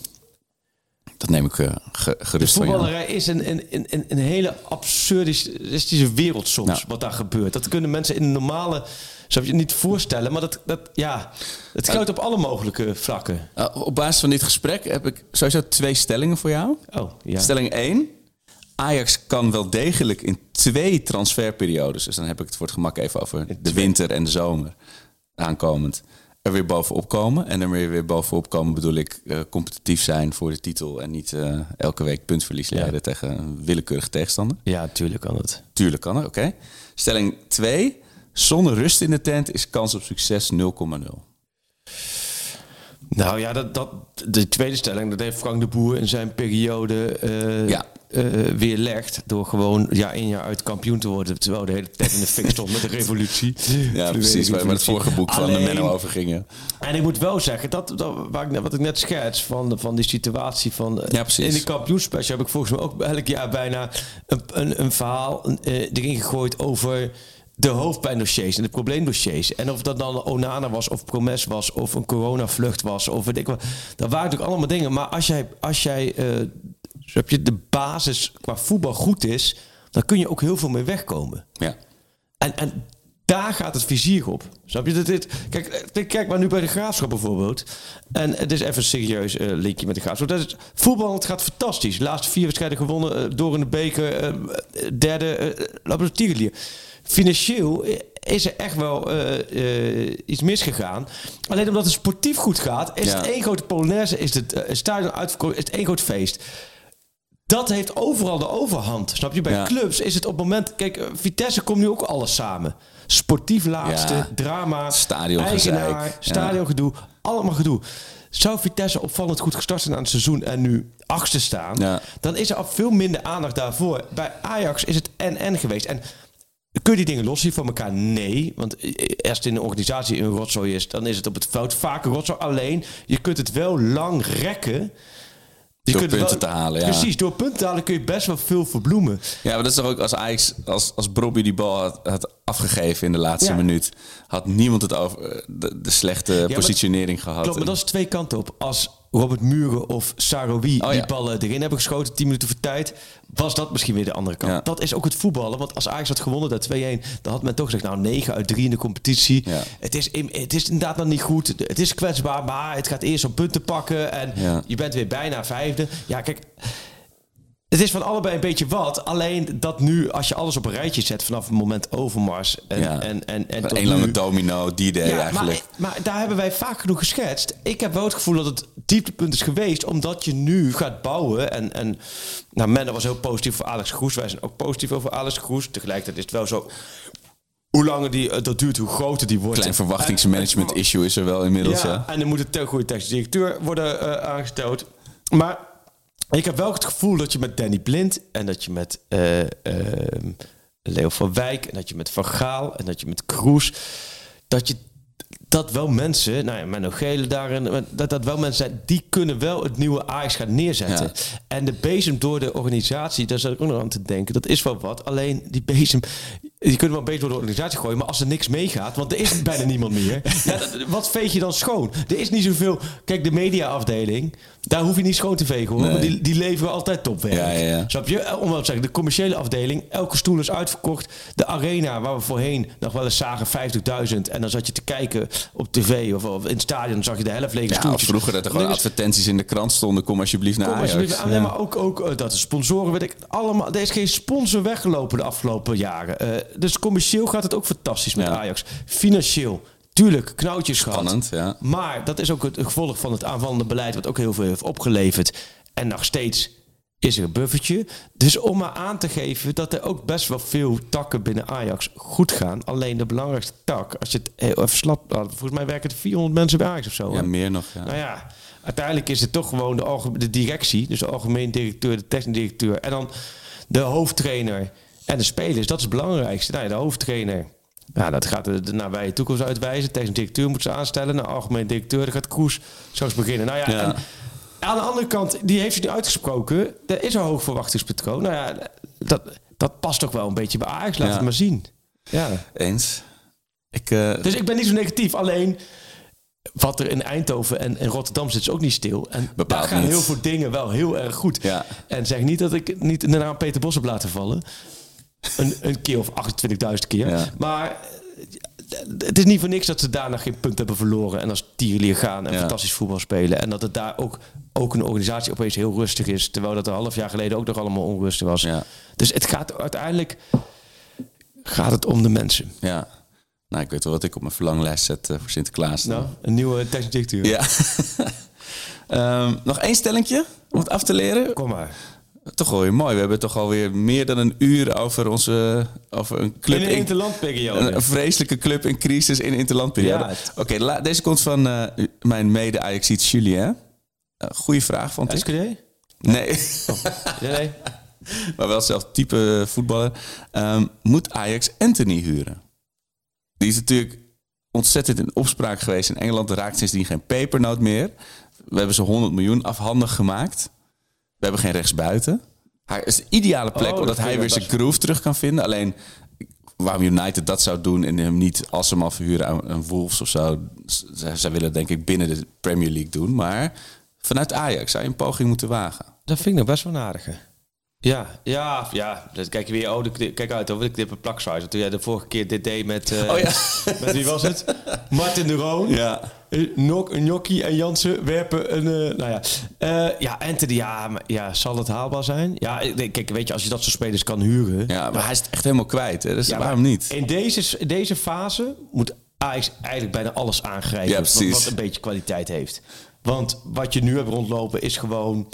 Dat neem ik eh, ge- De gerust van jou. voetballerij is een, een, een, een- een hele absurdistische wereld soms, Nou. wat daar gebeurt. Dat kunnen mensen in de normale, zou je niet voorstellen, maar dat, dat ja, het geldt op alle mogelijke vlakken. Uh, op basis van dit gesprek heb ik sowieso twee stellingen voor jou. Oh, ja. Stelling 1. Ajax kan wel degelijk in twee transferperiodes... dus dan heb ik het voor het gemak even over de winter en de zomer aankomend... er weer bovenop komen. En er weer, weer bovenop komen bedoel ik eh, competitief zijn voor de titel... en niet eh, elke week puntverlies leiden tegen een willekeurige tegenstander. Ja, natuurlijk kan het. Tuurlijk kan er, oké. Stelling 2. Zonder rust in de tent is kans op succes 0,0. Nou ja, dat, dat, de tweede stelling, dat heeft Frank de Boer in zijn periode eh Ja. Eh, weerlegd. Door gewoon jaar in jaar uit kampioen te worden. Terwijl de hele tijd in de fik stond met de revolutie. Ja, precies. Waar, het vorige boek van de Menno over ging. ja. En ik moet wel zeggen, dat, dat waar ik, net- wat ik net schets van, van die situatie van... eh, Ja. In de kampioenspecial heb ik volgens mij ook elk jaar bijna een, een, een verhaal eh, erin gegooid over de hoofdpijndossiers en de probleemdossiers. En of dat dan Onana was, of Promes was, of een coronavlucht was, of weet ik wat. Dat waren natuurlijk allemaal dingen. Maar als jij, als jij zo heb je de basis qua voetbal goed is, dan kun je ook heel veel mee wegkomen. Ja. En, en daar gaat het vizier op. Snap je? Dat dit, kijk, eh, kijk maar nu bij de graafschap bijvoorbeeld. En het is even een serieus eh, linkje met de graafschap. Dat is, voetbal het gaat fantastisch. De laatste vier wedstrijden gewonnen. eh, door in de beker. derde. laten we het tierenlier. Financieel is er echt wel iets misgegaan. Alleen omdat het sportief goed gaat, is Ja. het één grote Polonaise, is het stadion uitverkocht, is het één groot feest. Dat heeft overal de overhand. Snap je? Bij Ja. clubs is het op het moment. Kijk, eh, Vitesse komt nu ook alles samen. Sportief laatste, Ja. drama, Stadiongezeik. Ja. stadiongedoe, allemaal gedoe. Zou Vitesse opvallend goed gestart zijn aan het seizoen en nu achtste staan, dan is er al veel minder aandacht daarvoor. Bij Ajax is het en-en geweest. En kun je die dingen loszien van elkaar? Nee. Want eh, als het in een organisatie een rotzooi is, dan is het op het veld vaak een rotzooi. Alleen, je kunt het wel lang rekken. Je Door punten te halen, ja. Precies, door punten te halen kun je best wel veel verbloemen. Ja, maar dat is toch ook als Ajax, als, als Brobby die bal had, had afgegeven in de laatste Ja. minuut, had niemand het over eh, de, de slechte positionering gehad. Klopt, maar dat is twee kanten op. Als Robert Muren of Saroui Oh, die ja. ballen erin hebben geschoten, 10 minuten voor tijd, was dat misschien weer de andere kant. Ja. Dat is ook het voetballen. Want als Ajax had gewonnen daar 2-1, dan had men toch gezegd, nou 9 uit 3 in de competitie. Ja. Het, is, het is inderdaad nog niet goed. Het is kwetsbaar, maar het gaat eerst om punten pakken. En je bent weer bijna vijfde. Ja, kijk... Het is van allebei een beetje wat. Alleen dat nu, als je alles op een rijtje zet vanaf het moment Overmars en, Ja. en, en, en tot Een lange domino, die day ja, eigenlijk. Maar, maar daar hebben wij vaak genoeg geschetst. Ik heb wel het gevoel dat het dieptepunt is geweest, omdat je nu gaat bouwen. En, en nou, Menno was heel positief voor Alex Groes. Wij zijn ook positief over Alex Groes. Tegelijkertijd is het wel zo. Hoe langer die, eh, dat duurt, hoe groter die wordt. Klein verwachtingsmanagement En- issue is er wel inmiddels. ja, Ja. en er moet een te goede technische directeur worden eh, aangesteld. Maar ik heb wel het gevoel dat je met Danny Blind en dat je met ehm, Leo van Wijk en dat je met Van Gaal en dat je met Kroes, dat je dat wel mensen, nou ja, Menno Gele daarin, dat dat wel mensen zijn, die kunnen wel het nieuwe Ajax gaan neerzetten. En de bezem door de organisatie, daar zat ik ook nog aan te denken, dat is wel wat. Alleen die bezem, je kunt wel een beetje door de organisatie gooien, maar als er niks meegaat, want er is bijna niemand meer, ja, wat veeg je dan schoon? Er is niet zoveel. Kijk, de mediaafdeling, daar hoef je niet schoon te vegen hoor, Nee. want die, die leveren altijd topwerk. Ja. Snap je? Eh, Om wel te zeggen, de commerciële afdeling, elke stoel is uitverkocht. De arena, waar we voorheen nog wel eens zagen 50.000 en dan zat je te kijken op tv of, of in het stadion, dan zag je de helft lege Ja, stoeltjes. vroeger dat er gewoon advertenties in de krant stonden. Kom alsjeblieft naar Kom Ajax. alsjeblieft aan. Nee, maar ook, ook eh, dat de sponsoren, weet ik, allemaal. Er is geen sponsor weggelopen de afgelopen jaren. Eh, dus commercieel gaat het ook fantastisch met Ja. Ajax. Financieel, tuurlijk, knoutjes gehad. Spannend, ja. Maar dat is ook het gevolg van het aanvallende beleid, wat ook heel veel heeft opgeleverd. En nog steeds is er een buffertje. Dus om maar aan te geven dat er ook best wel veel takken binnen Ajax goed gaan. Alleen de belangrijkste tak, als je het heel even slap... nou, Volgens mij werken er 400 mensen bij Ajax of zo. Ja, hè? meer nog. Ja. Nou ja, uiteindelijk is het toch gewoon de directie, dus de algemeen directeur, de technisch directeur en dan de hoofdtrainer en de spelers. Dat is het belangrijkste. Nou ja, de hoofdtrainer, ja, dat gaat de, de nabije toekomst uitwijzen. Technisch directeur moet ze aanstellen. Nou, algemeen directeur, dan gaat Koes zo eens beginnen. Nou ja, Ja. en aan de andere kant, die heeft nu uitgesproken. Er is een hoog verwachtingspatroon. Nou ja, dat, dat past toch wel een beetje bij Ajax. Laat Ja. het maar zien. Ja. Eens. Ik, eh, Dus ik ben niet zo negatief. Alleen wat er in Eindhoven en in Rotterdam zit is ook niet stil. En Bepaald daar gaan niet. heel veel dingen wel heel erg goed. Ja. En zeg niet dat ik niet de naam Peter Bos heb laten vallen. Een, een keer of 28.000 keer. Ja. Maar eh, het is niet voor niks dat ze daarna geen punt hebben verloren. En als tierlier gaan en Ja. fantastisch voetbal spelen. En dat het daar ook, ook een organisatie opeens heel rustig is. Terwijl dat een half jaar geleden ook nog allemaal onrustig was. Ja. Dus het gaat uiteindelijk gaat het om de mensen. ja. Nou, ik weet wel wat ik op mijn verlanglijst zet eh, voor Sinterklaas. Nou, een nieuwe directeur. Ja. Ehm, nog één stellingje om het af te leren. Kom maar. Toch wel weer mooi. We hebben toch alweer meer dan een uur over, onze, over een club. In een in- interlandperiode. een, een vreselijke club in crisis in interlandperiode. Ja, het- Oké, deze komt van eh, mijn mede Ajaxiet Julien. Uh, goeie vraag, vond ik. SKD? Nee, Ja, nee. maar wel zelf type voetballer. Ehm, moet Ajax Anthony huren? Die is natuurlijk ontzettend in opspraak geweest. In Engeland raakt sindsdien geen pepernoot meer. We hebben ze 100 miljoen afhandig gemaakt. We hebben geen rechtsbuiten. Hij is de ideale plek Oh, omdat dat hij weer zijn groove terug kan vinden. Alleen waarom United dat zou doen en hem niet als hem al verhuren aan een Wolves of zo. Zij, willen denk ik binnen de Premier League doen. Maar vanuit Ajax zou je een poging moeten wagen. Dat vind ik nog best wel een aardige. Ja, ja, ja. Dus kijk weer, oh, de, kijk uit over de knip en plaksuizen. Toen jij de vorige keer dit deed met, eh, Oh ja. met wie was het? Martin de Roon. Ja. Nok, Gnocchi en Jansen werpen een... eh, nou ja. Eh, ja, Anthony, ja, maar, ja, zal het haalbaar zijn? Ja, kijk, weet je, als je dat soort spelers kan huren... Ja, maar hij is het echt helemaal kwijt. Hè? Dus Ja, waarom niet? In deze, deze fase moet Ajax eigenlijk bijna alles aangrijpen. Ja, wat, een beetje kwaliteit heeft. Want wat je nu hebt rondlopen is gewoon...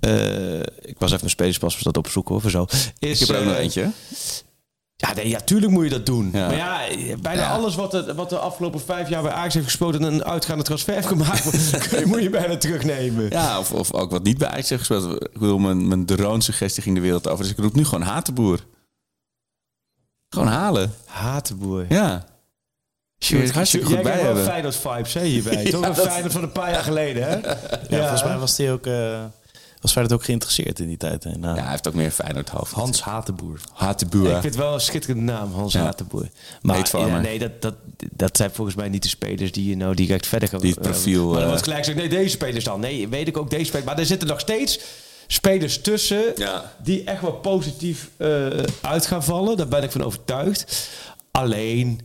eh, ik was even mijn spelerspas dat opzoeken of zo. Is, Ik heb er ook nog eentje. Ja, nee, ja, tuurlijk moet je dat doen. Ja. Maar ja, bijna Ja. alles wat de, wat de afgelopen vijf jaar bij Ajax heeft gespeeld... en een uitgaande transfer heeft gemaakt... moet je bijna terugnemen. Ja, of, of ook wat niet bij Ajax heeft gespeeld. Ik bedoel, mijn, mijn drone-suggestie ging de wereld over. Dus ik roep nu gewoon Hatenboer. Gewoon halen. Hatenboer. Ja. Je het hartstikke goed Jij bij wel hebben. Feyenoord vibes hè, hierbij. Toch een Feyenoord van een paar jaar geleden, hè? Ja, volgens mij was hij ook, eh was Feyenoord ook geïnteresseerd in die tijd. En, Ja, hij heeft ook meer Feyenoord hoofd. Hans Hatenboer. Hatenboer. Ik vind het wel een schitterende naam, Hans Ja. Hatenboer. Maar ja, nee, dat, dat, dat zijn volgens mij niet de spelers die je nou direct verder gaan. Die het profiel, Maar dan eh, wordt gelijk gezegd, nee, deze spelers dan. Nee, weet ik ook deze spelers. Maar er zitten nog steeds spelers tussen Ja. die echt wel positief eh, uit gaan vallen. Daar ben ik van overtuigd. Alleen,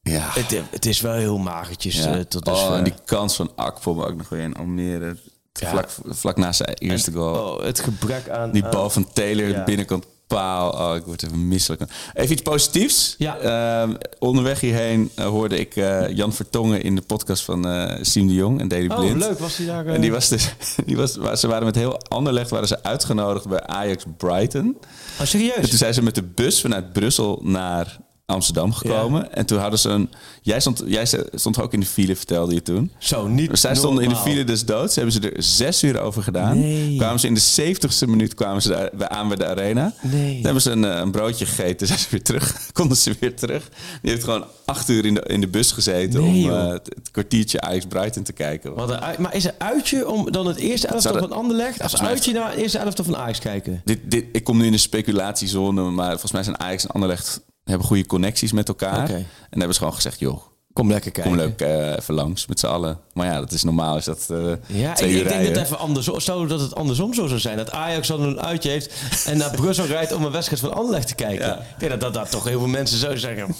Ja. het, het is wel heel magertjes ja. eh, tot oh, dusver. en die kans van Akpom ook nog weer in Almere. Ja. Vlak, vlak na zijn eerste goal. Oh, het gebrek aan... Die bal van Taylor, Ja. de binnenkant paal. Oh, ik word even misselijk. Even iets positiefs. Ja. Ehm, onderweg hierheen eh, hoorde ik eh, Jan Vertongen in de podcast van eh Siem de Jong en Daily Oh, Blind. leuk. Was hij daar... eh, En die was dus, die was, ze waren met heel Anderlecht waren ze uitgenodigd bij Ajax Brighton. Oh, serieus? En toen zijn ze met de bus vanuit Brussel naar Amsterdam gekomen. En toen hadden ze een... Jij stond, jij stond ook in de file, vertelde je toen. Zo, niet Zij stonden in de file des doods. Hebben ze er zes uur over gedaan. Nee. Kwamen ze in de zeventigste minuut kwamen ze daar, aan bij de arena. Nee. Toen hebben ze een, eh, een broodje gegeten. Zijn ze weer terug. Konden ze weer terug. Die heeft gewoon acht uur in de, in de bus gezeten... Nee, om eh, het, het kwartiertje Ajax Brighton te kijken. Wat een maar is er uitje om dan het eerste elftal van Anderlecht... als uitje naar het eerste elftal van Ajax kijken? Dit, dit, ik kom nu in de speculatiezone, maar volgens mij zijn Ajax en Anderlecht hebben goede connecties met elkaar. En dan hebben ze gewoon gezegd, joh, Kom lekker kijken. kom leuk eh, even langs met z'n allen. Maar ja, dat is normaal, is dat eh Ja, ik, twee ik uur denk rijden. dat, even andersom, zou dat het andersom zo zou zijn. Dat Ajax dan een uitje heeft en naar Brussel rijdt om een wedstrijd van Anderlecht te kijken. Ja. Ik denk dat, dat, dat toch heel veel mensen zouden zeggen...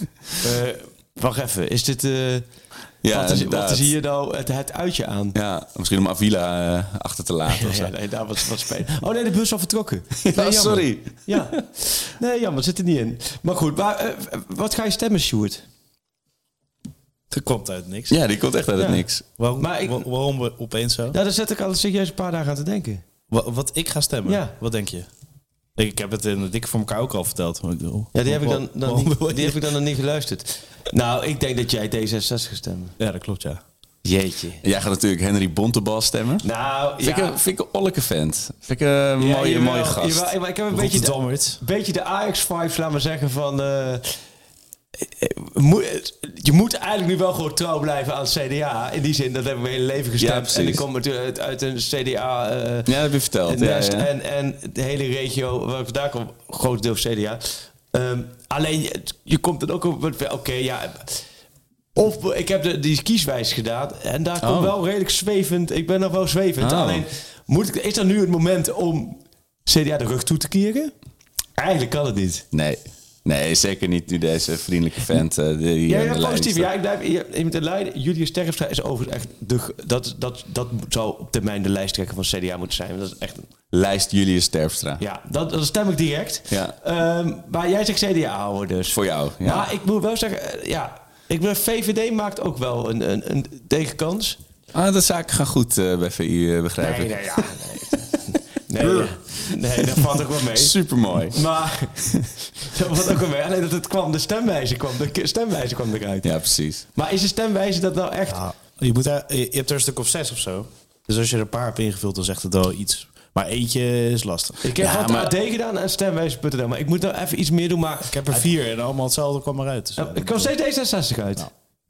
eh, wacht even, is dit... Ja, wat, is, wat inderdaad. is hier nou het, het uitje aan? Ja, misschien om Avila eh, achter te laten of zo. Ja, nee, daar was wat spelen. Oh nee, de bus is al vertrokken. Nee, sorry. Ja. Nee, jammer, zit er niet in. Maar goed, maar, eh, wat ga je stemmen, Sjoerd? Er komt uit niks. Ja, die komt echt uit het Ja. niks. Waarom, Maar ik- wa- waarom we opeens zo? Ja, daar zet ik al serieus een paar dagen aan te denken. Wa- wat ik ga stemmen? Ja. Wat denk je? Ik, ik heb het in de dikke voor elkaar ook al verteld. maar ik bedoel, Ja, die heb ik dan, dan niet, die heb ik dan nog niet geluisterd. Nou, ik denk dat jij D66 gaat stemmen. Ja, dat klopt, ja. Jeetje. Jij gaat natuurlijk Henry Bontebal stemmen. Nou, Vind, ik, een- vind ik een olleke vent. Vind ik een mooie, jawel, mooie gast. jawel, ik heb een beetje de, beetje de Ajax-vibes, laat maar zeggen, van... eh, je moet eigenlijk nu wel gewoon trouw blijven aan het CDA. In die zin, dat hebben we mijn hele leven gestemd. en ik kom natuurlijk uit, uit een CDA... eh, Ja, dat heb je verteld. Ja. En, en de hele regio waar ik vandaan kom, grotendeels CDA. Ehm, alleen, je, je komt dan ook op... het- Oké, ja... Of ik heb de, die kieswijs gedaan en daar komt Oh. wel redelijk zwevend. Ik ben nog wel zwevend. Oh. Alleen, moet ik, is er nu het moment om CDA de rug toe te keren? Eigenlijk kan het niet. Nee. Nee, zeker niet nu deze vriendelijke vent eh, die Ja, de lijn positief. staat. Ja, ik blijf moet de leiden. Julius Terpstra is overigens echt de, dat, dat, dat zou op termijn de lijsttrekker van CDA moeten zijn. Dat is echt Lijst Julius Terpstra. Ja, dat, dat stem ik direct. Ja. Ehm, maar jij zegt CDA houden dus. Voor jou, ja. Maar ik moet wel zeggen, eh, ja, ik ben, VVD maakt ook wel een, een, een tegenkans. Ah, de zaken gaan goed eh, bij VI, eh, begrijp ik. nee, ja, nee. Nee, nee, dat valt ook wel mee. Supermooi. Maar dat valt ook wel mee. Alleen dat het kwam, de stemwijze kwam, de stemwijze kwam eruit. Ja, precies. Maar is de stemwijze dat nou echt... Ja, je, moet daar, je hebt er een stuk of zes of zo. Dus als je er een paar hebt ingevuld, dan zegt het wel iets. Maar eentje is lastig. Ik heb Ja, wat maar- AD gedaan en stemwijze.nl. Maar ik moet nou even iets meer doen. Maar Ik heb er vier en allemaal hetzelfde kwam eruit. Dus, Ja, ik kan steeds D66 uit.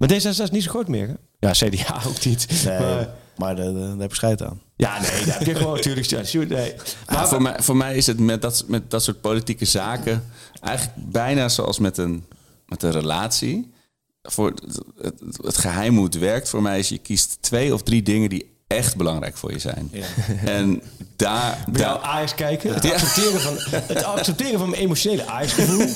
Maar D66 is niet zo groot meer, hè? Ja, CDA ook niet. Nee, Maar- maar daar, daar heb je scheid aan. ja, nee, daar heb je gewoon natuurlijk... Ja, nee. Maar Maar voor, mij, voor mij is het met dat, met dat soort politieke zaken eigenlijk bijna zoals met een, met een relatie. Voor het, het, het geheim hoe het werkt voor mij is je kiest twee of drie dingen die echt belangrijk voor je zijn. En daar, bij jou daar, Ajax kijken, het accepteren van, het accepteren van mijn emotionele Ajax-gevoel.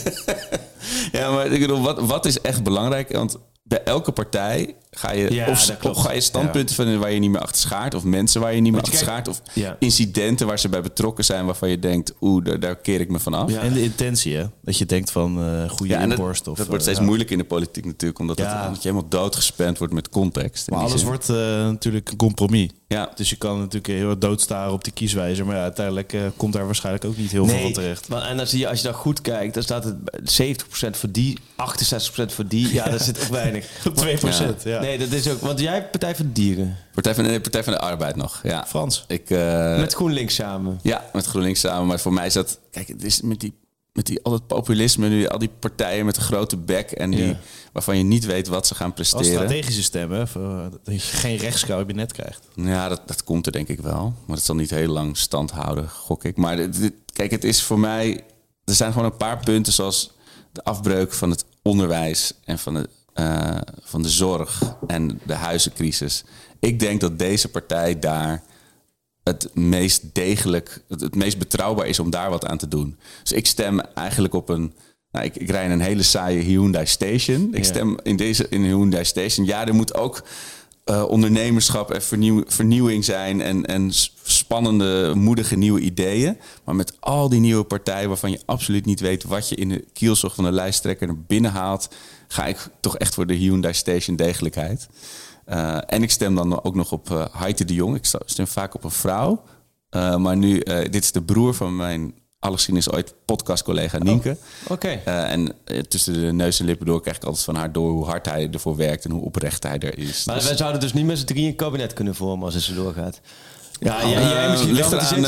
ja, maar ik bedoel, wat, wat is echt belangrijk? Want bij elke partij ga je, Ja, of, dat of ga je standpunten vinden waar je niet meer achter schaart, of mensen waar je niet meer je achter schaart, of Ja. incidenten waar ze bij betrokken zijn waarvan je denkt, oeh, daar, daar keer ik me van af. Ja. En de intentie, hè? Dat je denkt van eh goede Ja, dat, inborst. Of, dat wordt eh, steeds ja. moeilijk in de politiek natuurlijk, omdat, het- Ja. omdat je helemaal doodgespend wordt met context. Maar alles zin. wordt eh, natuurlijk een compromis. Ja. Dus je kan natuurlijk heel erg doodstaren op die kieswijzer. Maar ja, uiteindelijk komt daar waarschijnlijk ook niet heel veel van terecht. maar, en dan zie je, als je dan goed kijkt, dan staat het 70% voor die, 68% voor die. Ja, dat zit ook weinig. 2%, ja. Nee, dat is ook... Want jij hebt Partij voor de Dieren. Partij van, nee, Partij van de Arbeid nog. Ja. Frans. Ik, eh, Met GroenLinks samen. Ja, met GroenLinks samen. Maar voor mij is dat... Kijk, het is met die, met die al dat populisme nu, al die partijen met een grote bek en die, Ja. waarvan je niet weet wat ze gaan Als presteren. strategische stemmen, voor- dat je geen rechtskabinet krijgt. Ja, dat, dat komt er denk ik wel. Maar het zal niet heel lang stand houden, gok ik. Maar dit- dit- kijk, het is voor mij... Er zijn gewoon een paar punten zoals de afbreuk van het onderwijs... en van de, eh, van de zorg en de huizencrisis. Ik denk dat deze partij daar het meest degelijk... het, het meest betrouwbaar is om daar wat aan te doen. Dus ik stem eigenlijk op een... Nou, ik, ik rij in een hele saaie Hyundai Station. Ik Ja. stem in deze in Hyundai Station. Ja, er moet ook eh, ondernemerschap en vernieuw- vernieuwing zijn en, en spannende, moedige nieuwe ideeën. Maar met al die nieuwe partijen waarvan je absoluut niet weet wat je in de kielzog van de lijsttrekker naar binnen haalt, ga ik toch echt voor de Hyundai Station degelijkheid. Eh, en ik stem dan ook nog op eh Heite de Jong. Ik stem vaak op een vrouw. Maar nu, dit is de broer van mijn alle geschiedenis ooit podcastcollega Nienke. Oké. Eh, en eh, tussen de neus en lippen door krijg ik altijd van haar door hoe hard hij ervoor werkt en hoe oprecht hij er is. Maar Dus- wij zouden dus niet met z'n drieën een kabinet kunnen vormen als het zo doorgaat. Ja, Oh, ja, jij eh, misschien ligt eraan,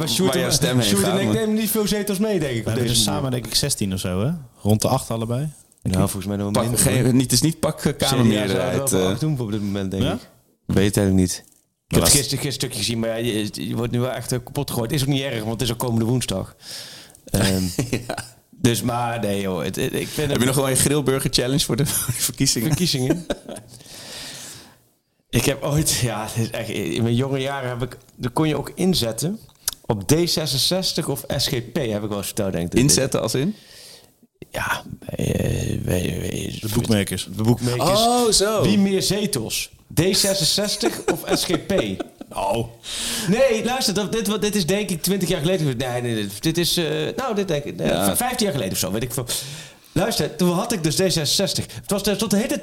eh, Sjoerd jouw en- stem heen Sjoerd en gaat, ik maar- nemen niet veel zetels mee, denk ik. We hebben dus samen denk ik 16 of zo, hè? Rond de 8 allebei. Nou, volgens mij nog Pak, minder. geen, niet, het is niet pak kamermeerderheid. het wel voor eh. acht doen op dit moment, denk Ja? ik. Ik weet het eigenlijk niet. Ik heb gisteren gisteren stukje gezien, maar ja, je, je wordt nu wel echt eh, kapot gegooid. Is ook niet erg, want het is ook komende woensdag. Ehm, Dus, maar nee joh, het, het- ik vind Heb je nog wel een grillburger challenge voor de, voor de verkiezingen? verkiezingen. ik heb ooit, ja, het is echt, in mijn jonge jaren heb ik, daar kon je ook inzetten op D66 of SGP, heb ik wel eens verteld, denk ik. Inzetten als in? Ja, bij, eh, bij- De boekmakers. de boekmakers. Oh, zo. Wie meer zetels? D66 of SGP? Oh. Nee, luister, dat, dit, wat- dit is denk ik 20 jaar geleden. Nee, nee, dit, is. eh, nou, dit denk ik. Ja. 15 jaar geleden of zo, weet ik veel. Luister, toen had ik dus D66. Het was tot de hele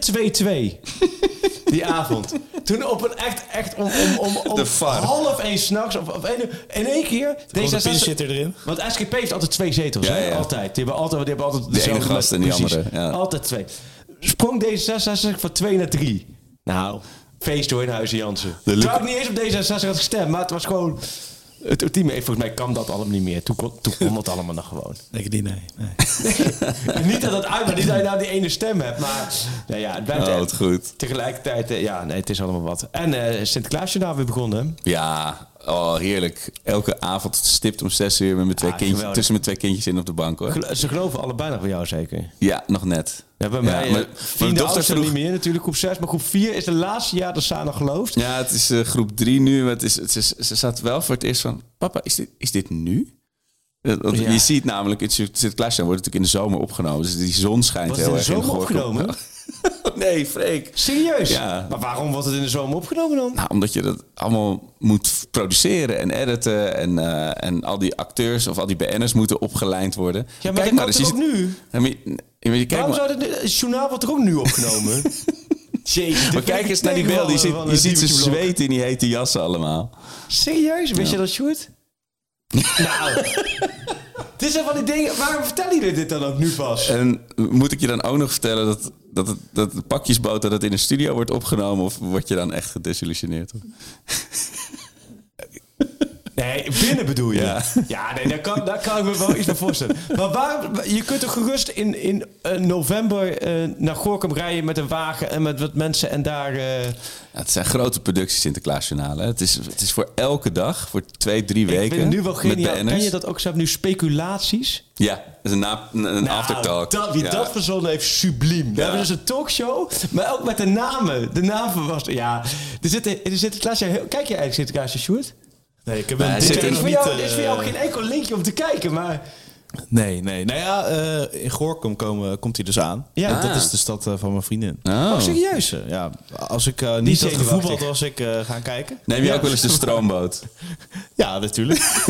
2-2. Die avond. Toen op een echt, echt om, om, om, om half één s'nachts. Of, of in één keer. Gewoon de D66 pinchitter erin. Want SGP heeft altijd twee zetels, Ja, hè? ja. Altijd. Die hebben altijd, die hebben altijd De ene dezelfde gast en die precies. andere, ja. Altijd twee. Sprong D66 van 2 naar 3. Nou, feest hoor in Huizen Jansen. Ik niet eens op D66 had gestemd, maar het was gewoon... Het ultieme, volgens mij kan dat allemaal niet meer. Toen kon, toen kon dat allemaal nog gewoon. Denk ik niet, nee. nee. niet dat het uit, maar niet dat je nou die ene stem hebt. Maar nou ja, het blijft Oh, echt- wat goed. Tegelijkertijd, eh, ja, nee, het is allemaal wat. En eh Sinterklaasjournaal weer begonnen. hè? Ja, oh, heerlijk. Elke avond stipt om zes uur met mijn twee Ah, kindjes, geweldig. tussen mijn twee kindjes in op de bank hoor. Ze geloven allebei nog bij jou zeker. Ja, nog net. Ja, bij Ja, mij, maar- eh, mijn vierde dochter vroeg- niet meer natuurlijk, groep 6. Maar groep 4 is de laatste jaar dat Sana gelooft. Ja, het is eh, groep drie nu. maar Het is, het is, ze zat wel voor het eerst van... Papa, is dit, is dit nu? Eh, Want Ja. Je ziet namelijk, het Sinterklaasjournaal wordt natuurlijk in de zomer opgenomen. Dus die zon schijnt Was heel in de erg in zomer Gorkum. opgenomen? nee, Freek. Serieus? Ja. Maar waarom wordt het in de zomer opgenomen dan? Nou, omdat je dat allemaal moet produceren en editen. En, eh, en al die acteurs of al die BN'ers moeten opgelijnd worden. Ja, maar eens, toch je ook nu? Ja, maar ja, maar Waarom maar, zou dit... Het journaal wordt er ook nu opgenomen? Jezus, maar kijk eens naar die beelden. Je ziet, je ziet ze zweten in die hete jassen allemaal. Serieus? Wist je dat, Sjoerd? nou... Het is van die dingen... Waarom vertel je dit dan ook nu pas? En moet ik je dan ook nog vertellen dat, dat, het, dat pakjesboot dat in een studio wordt opgenomen? Of word je dan echt gedesillusioneerd? Nee, binnen bedoel je? Ja. Ja, nee, daar kan, daar kan ik me wel iets bij voorstellen. Maar waarom, je kunt toch gerust in, in eh, november eh, naar Gorkum rijden met een wagen en met wat mensen en daar... eh, Ja, het zijn grote producties Sinterklaasjournalen. Het is, het is voor elke dag, voor twee, drie ik weken. vind het nu wel geniaal. Ken je dat ook? Ze hebben nu speculaties. Ja, dat is een, na, een, aftertalk. Nou, Dat, wie ja. dat verzonnen heeft, subliem. We hebben dus een talkshow, maar ook met de namen. De namen was... Ja, er zit, er zit Sinterklaasje... heel- Kijk je eigenlijk Sinterklaasje, Sjoerd? Nee, ik heb Nee, een hij dit Is voor, niet... jou, is voor jou eh, geen enkel linkje om te kijken, maar... Nee, nee. Nou ja, eh, in Gorkum komen, komt hij dus aan. Ja. En dat Ah. is de stad eh, van mijn vriendin. Oh. Oh, serieus? Dus, eh, ja, als ik eh, niet had gevoetbald, was ik eh, gaan kijken. Neem je ook wel eens de stroomboot? Ja, natuurlijk.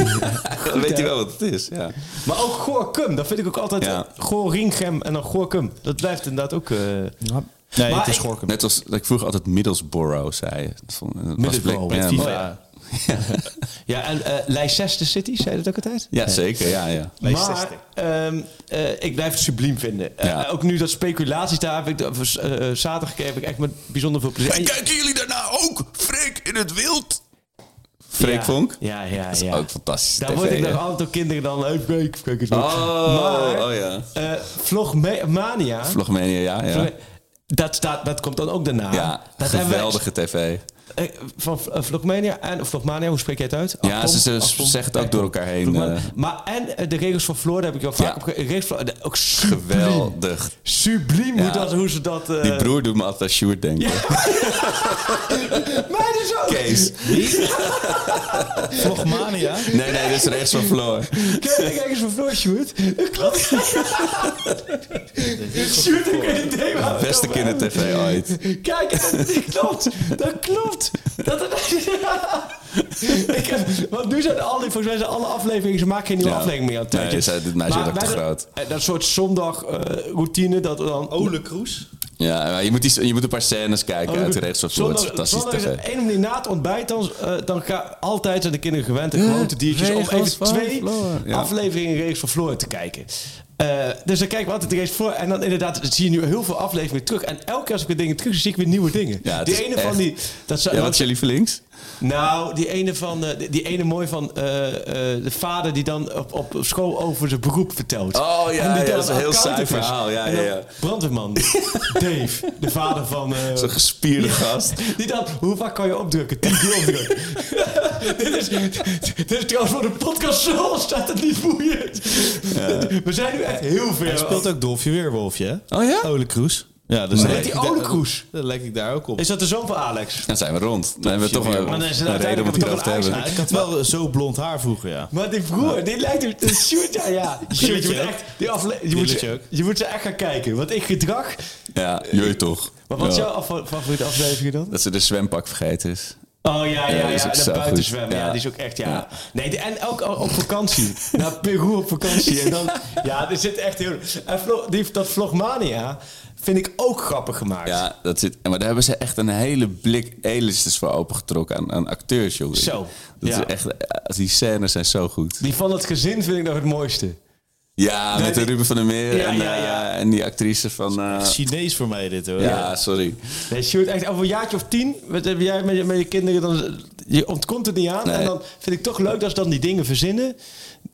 Dan weet je wel wat het is. Ja. Maar ook Gorkum, dat vind ik ook altijd... Ja. Goringem en dan Gorkum. Dat blijft inderdaad ook... eh, Nee, Maar het is Gorkum. Net als dat ik vroeger altijd Middlesbrough zei. Middlesbrough, met FIFA. Ja, en eh Leicester City, zei je dat ook altijd? Ja, zeker. Ja, ja. Maar ehm, eh, ik blijf het subliem vinden. Eh, Ja. ook nu dat speculaties daar heb ik zaterdag heb ik echt met bijzonder veel plezier. En- kijken jullie daarna ook? Freek in het wild. Freek ja, Vonk? Ja, ja, Dat is ja. ook fantastisch. Daar TV, word ik nog altijd door kinderen dan... Hey, Freek, kijk eens. Oh, Maar, oh ja. eh, Vlogmania, Vlogmania, ja. Ja, dat, staat, dat komt dan ook daarna. ja dat geweldige tv. Eh, van uh, Vlogmania en Vlogmania, hoe spreek jij het uit? Ja, ze- ze zeggen het ook door elkaar heen, eh. Maar en eh, de regels van Floor, daar heb ik al vaak Ja. op ge- regels van- eh, Ook subliem. Geweldig. Subliem hoe, Ja. dat, hoe ze dat... eh, Die broer doet me altijd aan Sjoerd denken. Dus ook. Kees. Vlogmania. Nee, nee, dit is rechts van Floor. Kijk, kijk eens van Floor, Sjoerd. Dat klopt. Sjoerd, ik heb geen idee waar we Beste het over hebben. kindertv ooit. Kijk, dat klopt. Dat klopt. Dat, ik heb, want nu zijn al die, volgens mij zijn alle afleveringen, ze maken geen nieuwe Ja. aflevering meer aan het Nee, tijdje. meisje Maar wordt ook te groot. eh, Dat soort zondag eh, routine, dat we dan... Ole Kroes. Ja, maar je moet, die, je moet een paar scènes kijken Oh, uit de rechts van Floor. Het is fantastisch. Een manier na het ontbijt, dan, eh, dan ga altijd zijn de kinderen gewend, de grote diertjes, om even twee afleveringen Regels van Floor te kijken. Eh, dus dan kijken we altijd de Regels voor. En dan inderdaad zie je nu heel veel afleveringen terug. En elke keer als ik weer dingen terug zie, zie ik weer nieuwe dingen. Ja, die ene echt- van die... Dat zou, Ja, wat is je lievelings? nou, die ene van, eh, die, die ene mooi van eh, de vader die dan op, op school over zijn beroep vertelt. Oh, ja, ja, dat is een heel saai verhaal, ja, ja, ja. Brandweerman, Dave, de vader van... Zo'n gespierde gast. die dan, hoe vaak kan je opdrukken? Tien keer opdrukken. dit, is, dit is trouwens voor de podcast zo staat het niet boeiend. We zijn nu echt heel. Hij speelt ook Dolfje Weerwolfje, hè? Oh ja? Ole Kroes. Ja, dus die Ole daar- Kroes? Dan lijk ik daar ook op. Is dat de zoon van Alex? Dan zijn we rond. Dan hebben we toch wel Maar dan is een reden om het uiteindelijk hierover te toch een hebben. Ik had wel zo blond haar vroeger, ja. Maar die broer, die lijkt op de shoot. Ja, ja. Shoot, je moet echt, die afle- je, moet ze, je moet ze echt gaan kijken. Want ik gedrag. Ja, jullie toch. Maar wat is Ja. jouw af- favoriete aflevering dan? Dat ze de zwempak vergeten is. Oh ja, ja, Ja, ja. de buitenzwemmen. Ja. Ja. die is ook echt, ja. Ja. Nee, en ook op vakantie. Naar Peru op vakantie. En dan, ja, er zit echt heel... En die, dat Vlogmania vind ik ook grappig gemaakt. Ja, dat zit. Maar daar hebben ze echt een hele blik A-listers voor opengetrokken aan, aan acteurs, jongen. Zo, Dat is echt, die scènes zijn zo goed. Die van het gezin vind ik nog het mooiste. Ja, Nee, met de Ruben van der Meer Ja, en, ja, ja. eh, en die actrice van... eh, Chinees voor mij dit, hoor. ja, sorry. Nee, Sjoerd, echt over een jaartje of tien, met, heb jij met je, met je kinderen, dan, je ontkomt er niet aan. Nee. En dan vind ik toch leuk dat ze dan die dingen verzinnen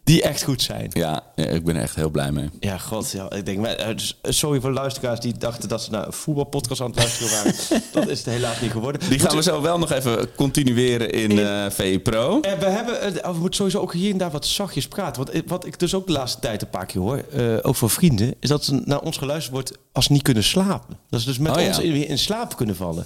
die echt goed zijn. Ja, ja, ik ben er echt heel blij mee. Ja, god, ja, ik denk, maar, eh, dus, eh, sorry voor luisteraars die dachten dat ze naar een voetbalpodcast aan het luisteren waren. dat is het helaas niet geworden. Die gaan we zo wel nog even continueren in eh VI Pro. Eh, we, hebben, eh, we moeten sowieso ook hier en daar wat zachtjes praten. Want eh, wat ik dus ook de laatste tijd een paar keer hoor, eh, ook van vrienden, is dat ze naar ons geluisterd wordt als ze niet kunnen slapen. Dat ze dus met Oh ja. ons in, in slaap kunnen vallen.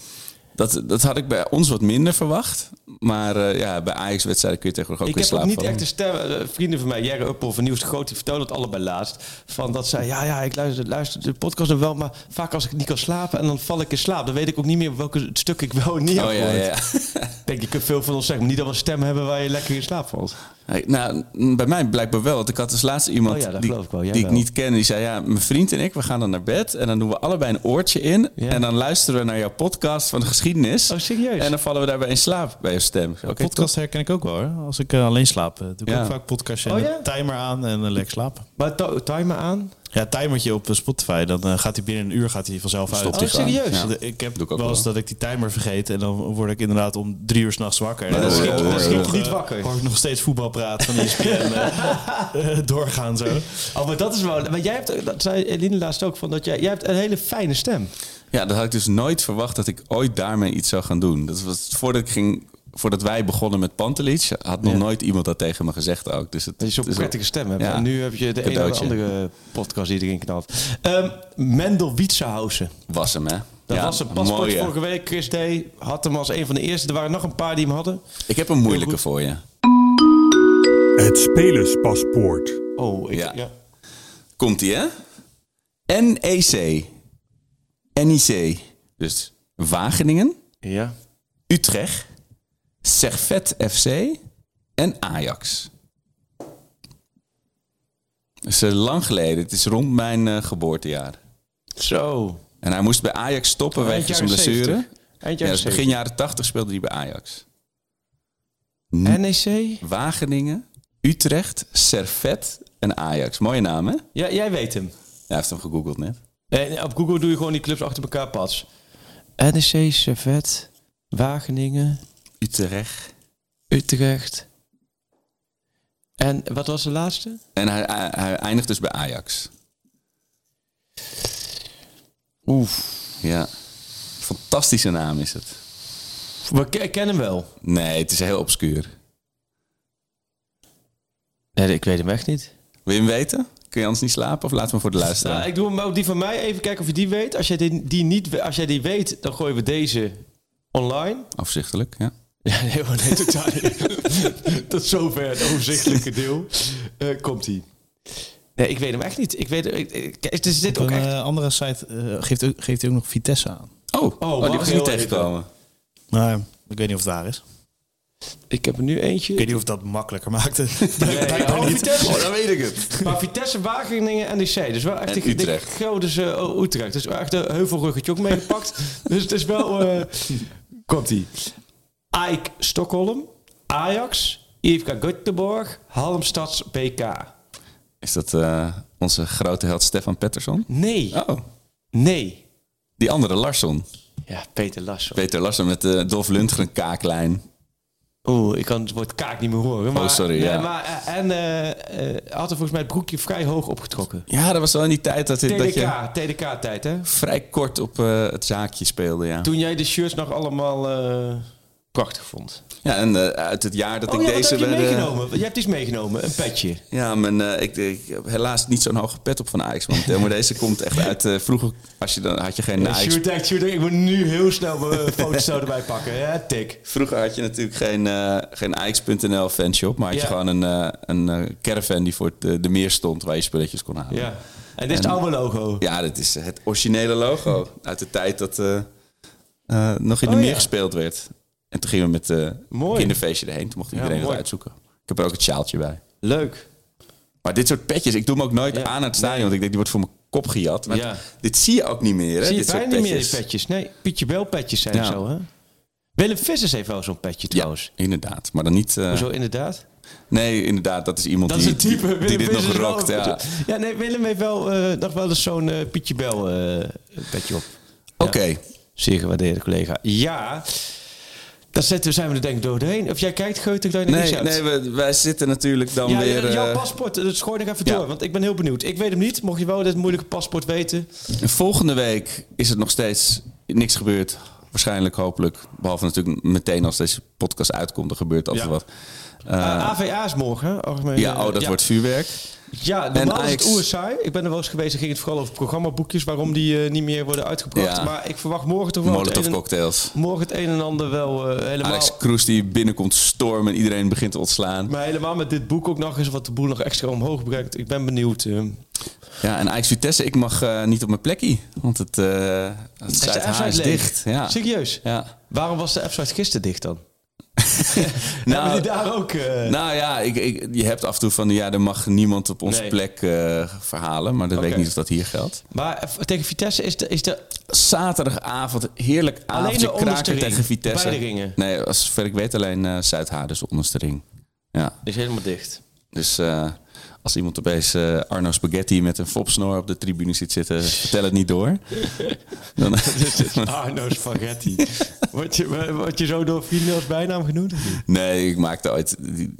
Dat, dat had ik bij ons wat minder verwacht. Maar eh, ja, bij Ajax-wedstrijden kun je tegenwoordig ook ik in heb ook slaap niet echt de stem. eh, vrienden van mij, Jerry Uppel van Nieuws de Groot, die vertelden het allebei laatst. Van dat zij, ja, ja, ik luister, luister de podcast wel, maar vaak als ik niet kan slapen en dan val ik in slaap. Dan weet ik ook niet meer welke stuk ik wel niet heb Oh ja, ja. Ik denk, je kunt veel van ons zeggen, maar niet dat we een stem hebben waar je lekker in slaap valt. Hey, nou, bij mij blijkbaar wel. Want ik had dus laatst iemand Oh ja, die, ik wel. Die ik niet ken. Die zei, ja, mijn vriend en ik, we gaan dan naar bed. En dan doen we allebei een oortje in. En dan luisteren we naar jouw podcast van de geschiedenis. Oh, serieus? En dan vallen we daarbij in slaap bij stem. Podcast herken ik ook wel, hoor. Als ik eh, alleen slaap, eh, doe ik Ja. ook vaak podcastje Oh ja? timer aan en dan lekker slapen. Maar timer aan? Ja, timertje op eh, Spotify, dan eh, gaat hij binnen een uur gaat hij vanzelf uit. Oh, serieus? Ja. Ik heb Doe ik ook wel eens wel. dat ik die timer vergeet en dan word ik inderdaad om drie uur s'nachts wakker. En Maar dan schrik ik- je- dan schrik niet wakker. Hoor ik nog steeds voetbalpraat van ESPN eh, doorgaan zo. Oh, maar dat is wel... Maar jij hebt, dat zei Eline laatst ook, van dat jij, jij hebt een hele fijne stem. Ja, dat had ik dus nooit verwacht dat ik ooit daarmee iets zou gaan doen. Dat was voordat ik ging... Voordat wij begonnen met Pantelic, had nog Ja. nooit iemand dat tegen me gezegd ook. Dus het, Dat je zo'n is prettige stem hebt. Ja. En nu heb je de ene of andere podcast die erin knalt. Ehm Mendel Wietsenhausen. Was hem, hè? Dat Ja, was een paspoort mooi, vorige week. Chris D. had hem als een van de eerste. Er waren nog een paar die hem hadden. Ik heb een moeilijke voor je. Het spelerspaspoort. Oh, ik, Ja. ja. Komt-ie, hè? NEC. NEC. Dus Wageningen, Ja. Utrecht, Servet FC en Ajax. Dat is eh, lang geleden. Het is rond mijn eh, geboortejaar. Zo. En hij moest bij Ajax stoppen Eind wegens zijn blessure. 70. Eind Ja, dus begin jaren 80 speelde hij bij Ajax. 70. NEC? Wageningen, Utrecht, Servet en Ajax. Mooie naam, hè? Ja, jij weet hem. Hij heeft hem gegoogeld net. En op Google doe je gewoon die clubs achter elkaar pas. NEC, Servet, Wageningen, Utrecht. Utrecht. En wat was de laatste? En hij, hij, hij eindigt dus bij Ajax. Oef. Ja. Fantastische naam is het. We ke- kennen hem wel. Nee, het is heel obscuur. Nee, ik weet hem echt niet. Wil je hem weten? Kun je anders niet slapen of we hem voor de luisteraar? Nou, ik doe hem ook die van mij. Even kijken of je die weet. Als jij die, die, niet, als jij die weet, dan gooien we deze online. Afzichtelijk, ja. Ja, nee, hoor, nee totaal niet. Tot zover het overzichtelijke deel. Eh, komt ie. Nee, ik weet hem echt niet. Ik weet, ik, ik, het is dit Op ook een echt... eh, andere site eh, geeft, ook- geeft hij ook nog Vitesse aan. Oh, oh, die wacht was niet tegengekomen. Maar ik weet niet of het waar is. Ik heb er nu eentje. Ik weet niet of dat makkelijker maakte. Nee, oh, Vitesse. Oh, dan weet ik het. Maar Vitesse, Wageningen, NEC. Dus wel echt En de- de Utrecht. grote uh, Utrecht. Dus wel echt een heuvelruggetje ook meegepakt. dus het is wel... eh Komt-ie. AIK Stockholm, Ajax, IFK Göteborg, Halmstads BK. Is dat eh, onze grote held Stefan Pettersson? Nee, Oh, nee. die andere Larsson. Ja, Peter Lasso. Peter Larsson met de Dolf Lundgren kaaklijn. Oeh, ik kan het woord kaak niet meer horen. Maar, Oh, sorry, nee, ja. Maar, eh, en eh, had er volgens mij het broekje vrij hoog opgetrokken. Ja, dat was wel in die tijd dat, dat TDK, je TDK-tijd, hè? vrij kort op het zaakje speelde, ja. Toen jij de shirts nog allemaal prachtig vond. Ja, en eh, uit het jaar dat Oh ik ja, deze heb je werd, eh, meegenomen? Je hebt iets meegenomen, een petje. Ja, mijn, eh, ik, ik heb helaas niet zo'n hoge pet op van Ajax momenteel. Maar deze komt echt uit... eh, vroeger als je dan, had je geen Ja, Ajax... Ik moet nu heel snel mijn foto's zo erbij pakken. Ja, tik. Vroeger had je natuurlijk geen, eh, geen Ajax.nl fanshop. Maar had je Ja. gewoon een, eh, een eh, caravan die voor de, de meer stond. Waar je spulletjes kon halen. Ja. En dit is het oude logo. Ja, dat is het originele logo. Uit de tijd dat eh, eh, nog in de Oh, meer ja. gespeeld werd. En toen gingen we met eh kinderfeestje erheen. Toen mocht Ja, iedereen het mooi. uitzoeken. Ik heb er ook het sjaaltje bij. Leuk. Maar dit soort petjes, ik doe hem ook nooit Ja. aan aan het stadion. Want ik denk, die wordt voor mijn kop gejat. Maar Ja. dit zie je ook niet meer, hè? Zie je dit soort niet meer die petjes. Nee, Pietje Bel petjes zijn Ja. zo, hè? Willem Vissers heeft wel zo'n petje Ja, trouwens. inderdaad. Maar dan niet... eh, Hoezo inderdaad? nee, inderdaad. Dat is iemand Dat die, type. dit nog rokt. een Ja. ja, nee, Willem heeft wel eh, nog wel eens zo'n eh, Pietje Bel petje op. Oké. Zeer gewaardeerde collega. Ja, daar zitten, zijn we er denk ik doorheen. Of jij kijkt, Geutig, nog Nee, hebt. nee we, wij zitten natuurlijk dan ja, weer... jouw eh, paspoort, dat schoor ik even ja. door. Want ik ben heel benieuwd. Ik weet hem niet. Mocht je wel dit moeilijke paspoort weten. Volgende week is het nog steeds niks gebeurd. Waarschijnlijk, hopelijk. Behalve natuurlijk meteen als deze podcast uitkomt, er gebeurt altijd Ja. wat. Uh, AVA is morgen. Algemeen, Ja, eh, oh, dat wordt vuurwerk. Ja, normaal is het Ajax- oerzaai. Ik ben er wel eens geweest. Dan ging het vooral over programmaboekjes. Waarom die eh, niet meer worden uitgebracht. Ja. Maar ik verwacht morgen toch wel het Molotov een, en- cocktails. morgen het een en ander wel eh, helemaal... Alex Kroes die binnenkomt stormen en iedereen begint te ontslaan. Maar helemaal met dit boek ook nog eens wat de boel nog extra omhoog brengt. Ik ben benieuwd. eh. Ja, en Ajax Vitesse, ik mag niet op mijn plekje. Want het, het Is dicht. Ja. Serieus? Ja. Waarom was de website gisteren dicht dan? Nou, daar ook... eh, Nou ja, ik, ik, je hebt af en toe van ja, er mag niemand op onze Nee. plek eh, verhalen. Maar dat weet ik niet of dat hier geldt. Maar eh, tegen Vitesse is de, is de Zaterdagavond, heerlijk Alleen avondje kraken tegen Vitesse. Nee, als zover ik weet alleen de onderste ring. Ja, is helemaal dicht. Dus eh, als iemand opeens eh, Arno Spaghetti met een fopsnor op de tribune ziet zitten, vertel het niet door. Dan, Arno Spaghetti. Word je, word je zo door vrienden als bijnaam genoemd? nee, ik maakte ooit,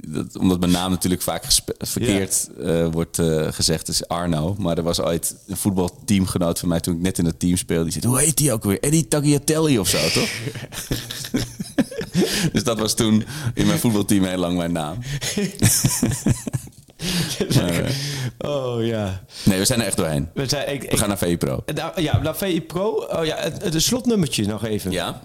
dat, omdat mijn naam natuurlijk vaak verkeerd eh, wordt gezegd, is Arno. Maar er was ooit een voetbalteamgenoot van mij toen ik net in het team speelde. Die zei, hoe heet die ook weer? Eddie Tagliatelli of zo, toch? dus dat was toen in mijn voetbalteam heel lang mijn naam. Maar, Oh ja. nee, we zijn er echt doorheen. We, zijn, ik, We gaan naar VI Pro. ik- nou, ja, naar VI Pro. Oh ja, het, het slotnummertje nog even. Ja?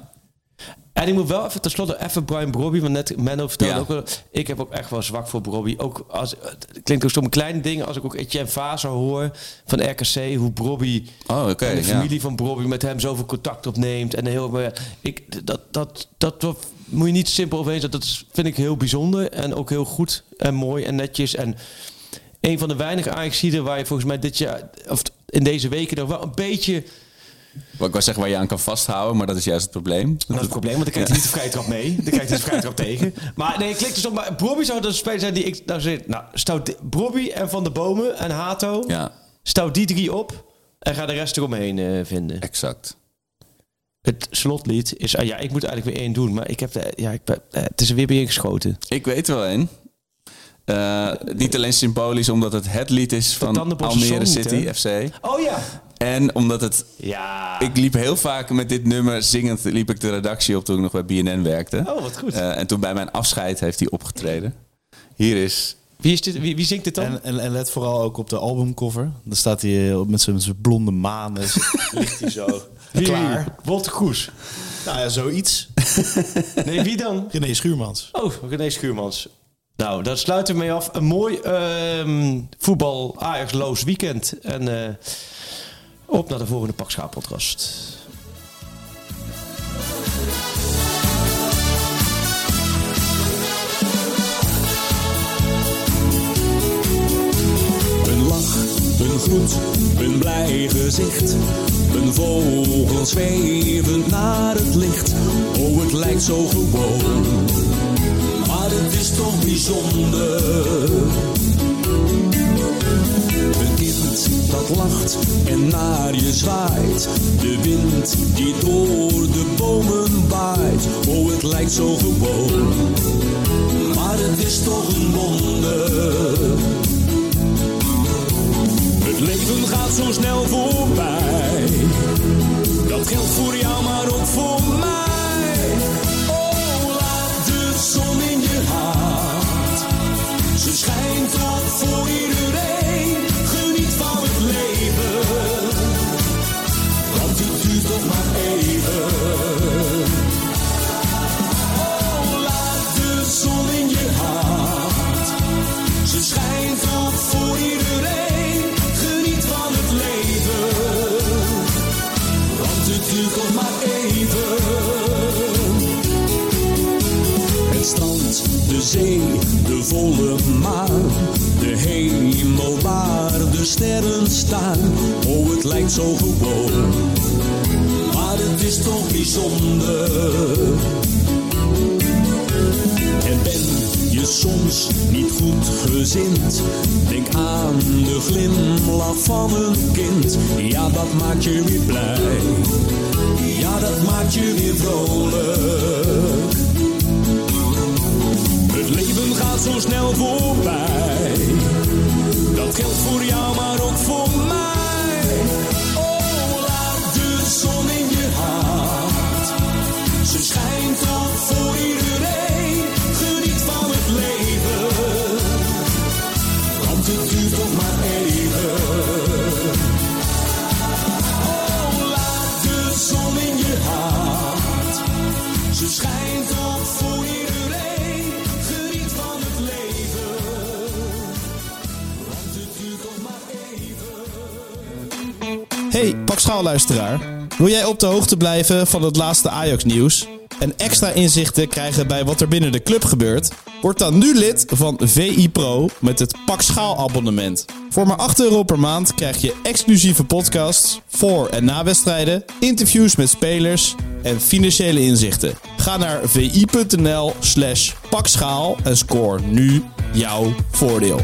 En ik moet wel even tenslotte even Brian Brobby, want net Menno vertelde Ja. ook wel. Ik heb ook echt wel zwak voor Brobby. Ook als het klinkt ook zo'n kleine dingen als ik ook Etienne Vaza hoor van RKC, hoe Brobby Oh, oké. en de ja. familie van Brobby met hem zoveel contact opneemt en heel maar ik dat dat dat, dat moet je niet simpel overheen zetten. Dat is- vind ik heel bijzonder en ook heel goed en mooi en netjes en een van de weinige Ajaxiden waar je volgens mij dit jaar of in deze weken nog wel een beetje Wat ik wou zeggen waar je aan kan vasthouden, maar dat is juist het probleem. Dat is het probleem, want dan krijgt hij niet de vrije trap mee. Dan krijgt hij de vrije trap tegen. Maar nee, klik dus op. Maar Brobby zou een speler zijn die ik... Nou, nou stout Brobby en Van der Bomen en Hato. Ja, Stout die drie op. En ga de rest eromheen eh, vinden. exact. Het slotlied is... ah, ja, ik moet eigenlijk weer één doen. Maar ik heb... De, ja, ik ben, eh, het is er weer bij ingeschoten. Ik weet er wel een. Eh, niet alleen symbolisch omdat het het lied is van Almere niet, City? FC. Oh ja. En omdat het... Ja. Ik liep heel vaak met dit nummer zingend liep ik de redactie op toen ik nog bij BNN werkte. Oh, wat goed. Eh, en toen bij mijn afscheid heeft hij opgetreden. Hier is... Wie, is dit, wie, wie zingt dit dan? En, en, en let vooral ook op de albumcover. Dan staat hij eh, met zijn blonde dus ligt hij zo wie, klaar. Wolter Kroes. Nou ja, zoiets. Nee, wie dan? René Schuurmans. Oh, René Schuurmans. Nou, daar sluiten we mee af. Een mooi ehm, voetbal Ajax-loos weekend. En eh, op naar de volgende Pak Een lach, een groet, een blij gezicht. Een vogel zwevend naar het licht. Oh, het lijkt zo gewoon. Maar het is toch bijzonder en naar je zwaait. De wind die door de bomen waait. Oh, het lijkt zo gewoon. Maar het is toch een wonder. Het leven gaat zo snel voorbij. Dat geldt voor jou, maar ook voor mij. Oh, laat de zon in je hart. Ze schijnt toch voor iedereen. Oh, laat de zon in je hart. Ze schijnt toch voor iedereen. Geniet van het leven. Want het duurt toch maar even. Het strand, de zee, de volle maan. De hemel waar de sterren staan. Oh, het lijkt zo gewoon. Is toch bijzonder. En ben je soms niet goed gezind? Denk aan de glimlach van een kind. Ja, dat maakt je weer blij. Ja, dat maakt je weer vrolijk. Het leven gaat zo snel voorbij. Dat geldt voor jou, maar ook voor mij. Ze schijnt toch voor iedereen. Geniet van het leven. Want het duurt toch maar even. Oh, laat de zon in je hart. Ze schijnt toch voor iedereen. Geniet van het leven. Want het duurt toch maar even. Hey, pak schaalluisteraar. Wil jij op de hoogte blijven van het laatste Ajax-nieuws? En extra inzichten krijgen bij wat er binnen de club gebeurt? Word dan nu lid van VI Pro met het Pak Schaal abonnement. Voor maar 8 euro per maand krijg je exclusieve podcasts voor en na wedstrijden, interviews met spelers en financiële inzichten. Ga naar vi.nl slash pakschaal en score nu jouw voordeel.